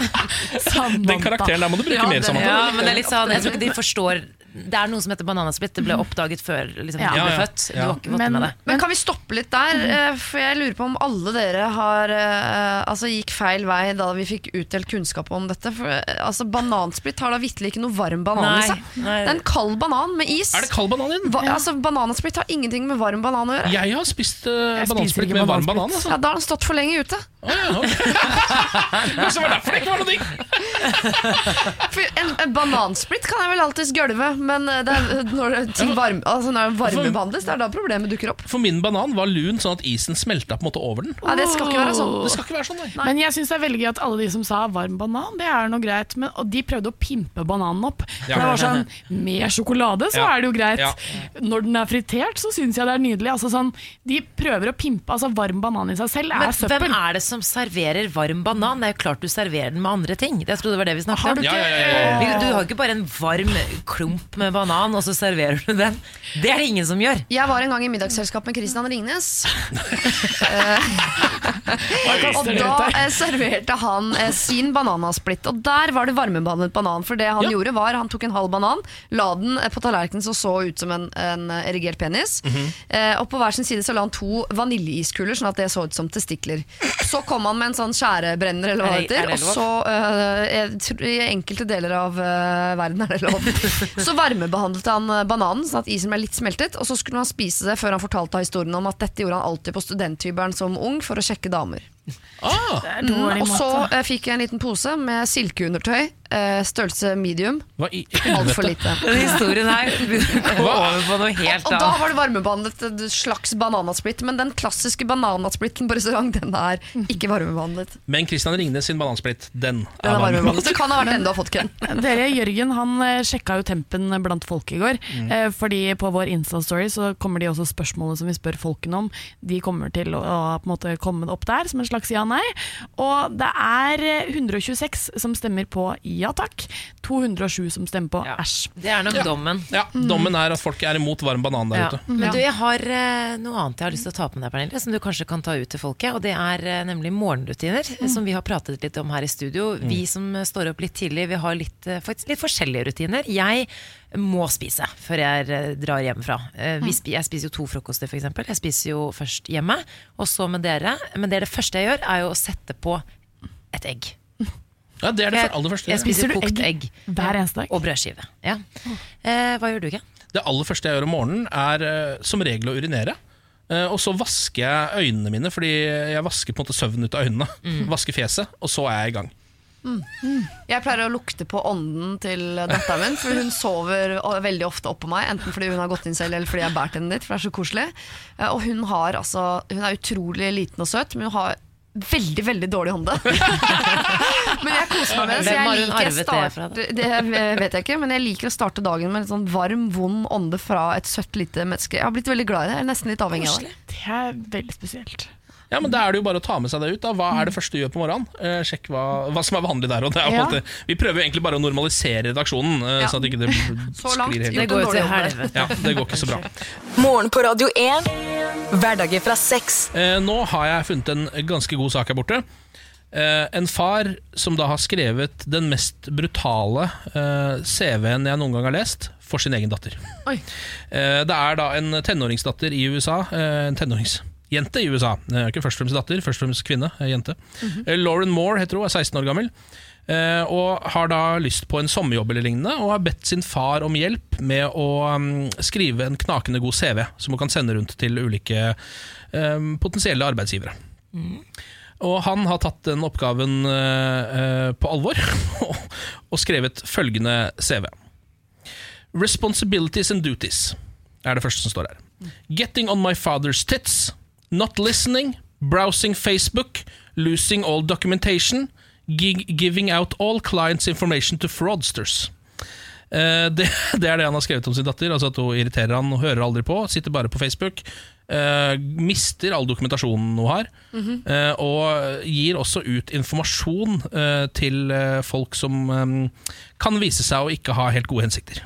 Den karakteren der må du bruke mer, Samantha. Ja, men det er litt sånn, jeg tror ikke de forstår Det er noe som heter bananasplitt. Det ble oppdaget før liksom, Ja. du ble Ja, ja. født. Du har ikke fått Men, med det. men kan vi stoppe litt der? Eh, For jeg lurer på om alle dere har eh, Altså gikk feil vei da vi fikk utdelt kunnskap om dette. For eh, altså Banansplitt har da vitterlig ikke noe varm banan i seg. Det er en kald banan med is. Er det kald banan i den? Va altså Bananasplitt har ingenting med varm banan å gjøre. Jeg har spist uh, banansplitt med varm banan. Altså. Ja, Da har den stått for lenge ute. Oh, ja, okay. Kanskje det var derfor det ikke var noe digg? For en, en banansplitt kan jeg vel alltids gølve, men eh, det er når, det- ting varme, altså når den varmebehandles, det er da problemet dukker opp. For min banan var lun, sånn at isen smelta på en måte over den. Ja, det skal ikke være sånn. Det skal ikke være sånn, nei. Men jeg syns det er veldig gøy at alle de som sa varm banan, det er noe greit. Men, og de prøvde å pimpe bananen opp. For Ja. det var sånn, Med sjokolade så Ja. er det jo greit. Ja. Når den er fritert, så syns jeg det er nydelig. Altså sånn, De prøver å pimpe altså Varm banan i seg selv er Men søppel. hvem er det som serverer varm banan? Det er jo klart du serverer den med andre ting. Det Jeg trodde det var det vi snakket Har om. du ikke? Ja, ja, ja. Du har ikke bare en varm klump med banan, og så serverer du den. Det er det ingen som gjør. Jeg var en gang i middagsselskap med Christian Ringnes. Og da eh, serverte han eh, sin bananasplitt. Og der var det varmebehandlet banan. For det han Ja. gjorde var Han tok en halv banan, la den eh, på tallerkenen som så ut som en, en erigert penis. mm -hmm. og på hver sin side så la han to vaniljeiskuler, sånn at det så ut som testikler. Så kom han med en sånn skjærebrenner, eller hva det er heter. Og så, tror, i enkelte deler av eh, verden er det lov, så varmebehandlet han eh, bananen, sånn at isen ble litt smeltet. Og så skulle han spise det før han fortalte historien om at dette gjorde han alltid på studenthybelen som ung for å sjekke damer. Ah, Mm, og så eh, fikk jeg en liten pose med silkeundertøy, eh, størrelse medium. i Altfor lite. Den historien her går over på noe helt Og da var det varmebehandlet en slags bananasplitt, men den klassiske bananasplitten på restaurant, den er ikke varmebehandlet. Men Christian Ringnes sin banansplitt, den Den er varmebehandlet. Det kan ha vært enda fått Ken. Dere, Jørgen han eh, sjekka jo tempen blant folk i går. Mm. Eh, fordi på vår Insta-story så kommer de også spørsmålene som vi spør folkene om. De kommer til å, å på en måte komme opp der som en slags ja-nei. Og det er eh, 126 som stemmer på ja takk. 207 som stemmer på æsj. Det er nok dommen. Ja, Dommen er at folk er imot varm banan der Ja. ute. Men du, jeg har eh, noe annet jeg har lyst til å ta på med deg, Pernille, som du kanskje kan ta ut til folket. Og det er eh, nemlig morgenrutiner, eh, som vi har pratet litt om her i studio. Vi som eh, står opp litt tidlig, vi har litt, eh, faktisk litt forskjellige rutiner. Jeg må spise før jeg eh, drar hjemmefra. Eh, vi spi jeg spiser jo to frokoster, f.eks. Jeg spiser jo først hjemme, og så med dere. Men det, er det første jeg gjør, er jo å sette på et egg. Ja, Det er det Jeg, for aller første. jeg spiser kokt egg hver eneste dag? Og brødskive. Ja. Eh, hva gjør du, Ken? Det aller første jeg gjør om morgenen, er eh, som regel å urinere. Eh, og så vasker jeg øynene mine, fordi jeg vasker på en måte søvn ut av øynene. Vasker fjeset, og så er jeg i gang. Jeg pleier å lukte på ånden til datteren min, for hun sover veldig ofte oppå meg. Enten fordi hun har gått inn selv, eller fordi jeg har båret henne dit, for det er så koselig. Eh, Og hun, har, altså, hun er utrolig liten og søt, men hun har veldig, veldig dårlig hånde. men jeg koser meg med det. Så jeg liker da? Det vet jeg ikke, men jeg liker å starte dagen med en sånn varm, vond ånde fra et søtt, lite menneske. Jeg har blitt veldig glad i det. Jeg er nesten litt avhengig av det. Det er veldig spesielt. Ja, men Da er det jo bare å ta med seg det ut. da Hva er det første du gjør på morgenen? Eh, sjekk hva, hva som er vanlig der. Og det er Ja. vi prøver jo egentlig bare å normalisere redaksjonen, eh, Ja. så at ikke det Så langt sklir helt Det går jo til helvete. Ja, det går ikke så bra. Morgen på Radio 1. Hverdager fra seks. Eh, nå har jeg funnet en ganske god sak her borte. Eh, en far som da har skrevet den mest brutale eh, CV-en jeg noen gang har lest, for sin egen datter. Oi. Eh, det er da en tenåringsdatter i USA. en en tenåringsjente i USA. Eh, ikke først og fremst datter, først og fremst kvinne. jente. eh, Lauren Moore heter hun, er 16 år gammel. Eh, og har da lyst på en sommerjobb eller lignende, og har bedt sin far om hjelp med å mm, skrive en knakende god CV, som hun kan sende rundt til ulike potensielle arbeidsgivere. Og han har tatt den oppgaven på alvor og, og skrevet følgende CV. Responsibilities and duties er det første som står her. Getting on my father's tits. Not listening. Browsing Facebook. Losing all documentation. Giving out all clients' information to fraudsters. Uh, det, det er det han har skrevet om sin datter. Altså At hun irriterer han og hører aldri på. Sitter bare på Facebook. Uh, mister all dokumentasjonen hun har. eh, og gir også ut informasjon til folk som um, kan vise seg å ikke ha helt gode hensikter.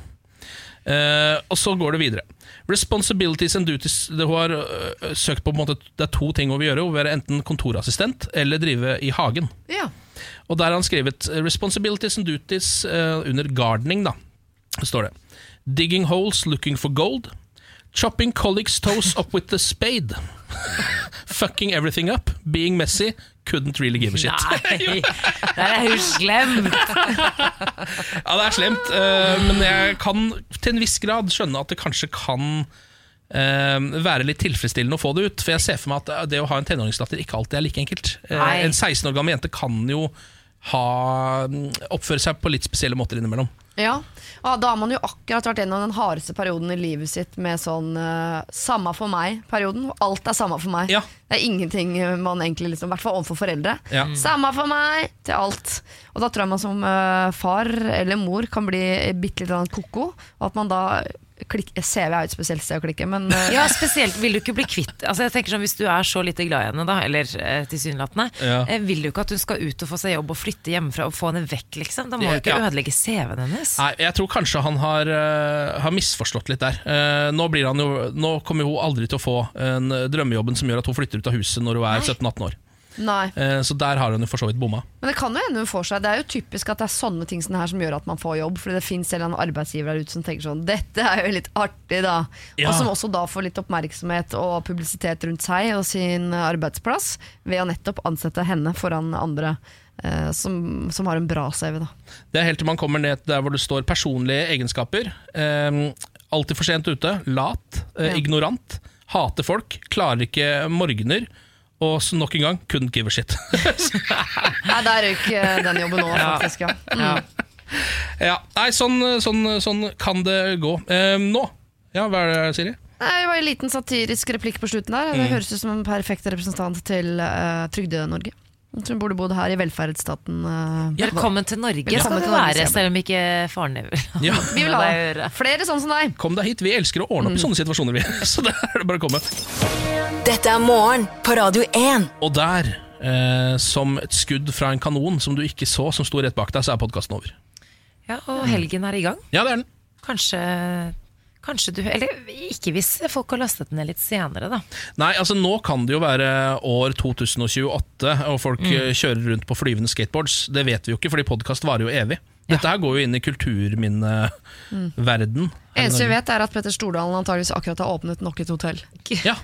Og så går det videre. Responsibilities and duties det Hun har øh, søkt på, på en måte, Det er to ting hun vil gjøre. Hun vil være enten kontorassistent eller drive i hagen. Ja. Og der har han skrevet 'responsibilities and duties' eh, under gardening. da står det. Digging holes looking for gold. Chopping colleagues' toes up with the spade. Fucking everything up. Being messy. Couldn't really give a shit. Nei, det er jo slemt! Ja, det er slemt, eh, men jeg kan til en viss grad skjønne at det kanskje kan eh, være litt tilfredsstillende å få det ut. For jeg ser for meg at det å ha en tenåringsdatter ikke alltid er like enkelt. Eh, Nei. en 16 år gammel jente kan jo ha, oppføre seg på litt spesielle måter innimellom. Ja, og Da har man jo akkurat vært gjennom den hardeste perioden i livet sitt med sånn uh, 'samme for meg'-perioden. Alt er samme for meg. Ja. Det er ingenting man egentlig liksom, I hvert fall overfor foreldre. Ja. Samme for meg til alt. Og da tror jeg man som uh, far eller mor kan bli bitte litt ko-ko. Og at man da klikk, CV er jo et spesielt sted å klikke, men eh, Ja, spesielt vil du ikke bli kvitt altså jeg tenker sånn, Hvis du er så lite glad i henne, da, eller eh, tilsynelatende, Ja. eh, vil du ikke at hun skal ut og få seg jobb og flytte hjemmefra og få henne vekk, liksom? Da må du ikke Ja. ødelegge CV-en hennes. Nei, jeg tror kanskje han har, eh, har misforstått litt der. Eh, nå, blir han jo, nå kommer hun aldri til å få en drømmejobben som gjør at hun flytter ut av huset når hun er 17-18 år. Eh, så der har hun jo for så vidt bomma. Men det kan jo hende hun får seg Det er jo typisk at det er sånne ting som her som gjør at man får jobb. Fordi det fins en arbeidsgiver der ute som tenker sånn Dette er jo litt artig, da. Ja. Og som også da får litt oppmerksomhet og publisitet rundt seg og sin arbeidsplass ved å nettopp ansette henne foran andre eh, som, som har en bra CV, da. Det er helt til man kommer ned der hvor det står personlige egenskaper. Um, alltid for sent ute, lat, eh, Ja. ignorant, hater folk, klarer ikke morgener. Og så nok en gang couldn't give a shit. Nei, der røyk eh, den jobben nå, Ja. faktisk. Ja. Mm. ja, nei, sånn, sånn, sånn kan det gå. Eh, nå, ja, hva er det, Siri? Nei, Det var en liten satirisk replikk på slutten der. Det Mm. høres ut som en perfekt representant til uh, Trygde-Norge. Som burde bodd her i velferdsstaten. Ja, Velkommen til Norge Velkommen skal du være, selv om ikke faren din vil Ja. Vi vil ha flere sånne som deg. Kom deg hit, vi elsker å ordne opp i sånne situasjoner, vi. Så der er det bare å komme. Dette er morgen på Radio 1. Og der, eh, som et skudd fra en kanon som du ikke så, som sto rett bak deg, så er podkasten over. Ja, og helgen er i gang. Ja, det er den. Kanskje, kanskje du Eller ikke hvis folk har lastet den ned litt senere, da. Nei, altså nå kan det jo være år 2028, og folk Mm. eh, kjører rundt på flyvende skateboards. Det vet vi jo ikke, fordi podkast varer jo evig. Dette her går jo inn i kulturminneverden. Eneste vi vet, er at Petter Stordalen antageligvis akkurat har åpnet nok et hotell. Ja,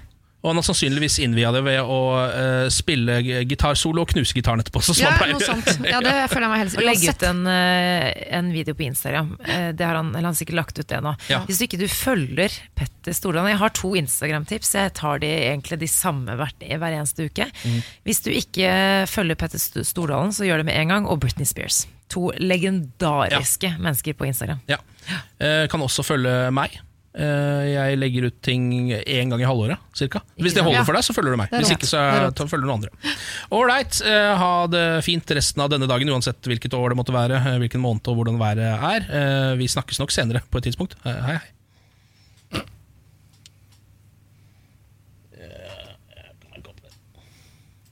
og han har sannsynligvis innvia det ved å uh, spille gitarsolo og knuse gitaren etterpå. Så Ja, noe sånt. Ja, det føler jeg meg helst. Og legge ut en, uh, en video på Instagram. Uh, Det har han, eller han har sikkert lagt ut det nå. Ja. Hvis du ikke du følger Petter Stordalen Jeg har to Instagram-tips. Jeg tar de egentlig de samme hver, hver eneste uke. Mm. Hvis du ikke følger Petter Stordalen, så gjør det med en gang. Og Britney Spears. To legendariske mennesker på Instagram. Ja. Eh, kan også følge meg. Eh, jeg legger ut ting én gang i halvåret, cirka. Hvis det holder for deg, så følger du meg. Hvis ikke, så er er- følger du noen andre. Ålreit, eh, ha det fint resten av denne dagen, uansett hvilket år det måtte være, eh, hvilken måned og hvordan været er. Vi snakkes nok senere på et tidspunkt. Hei, hei.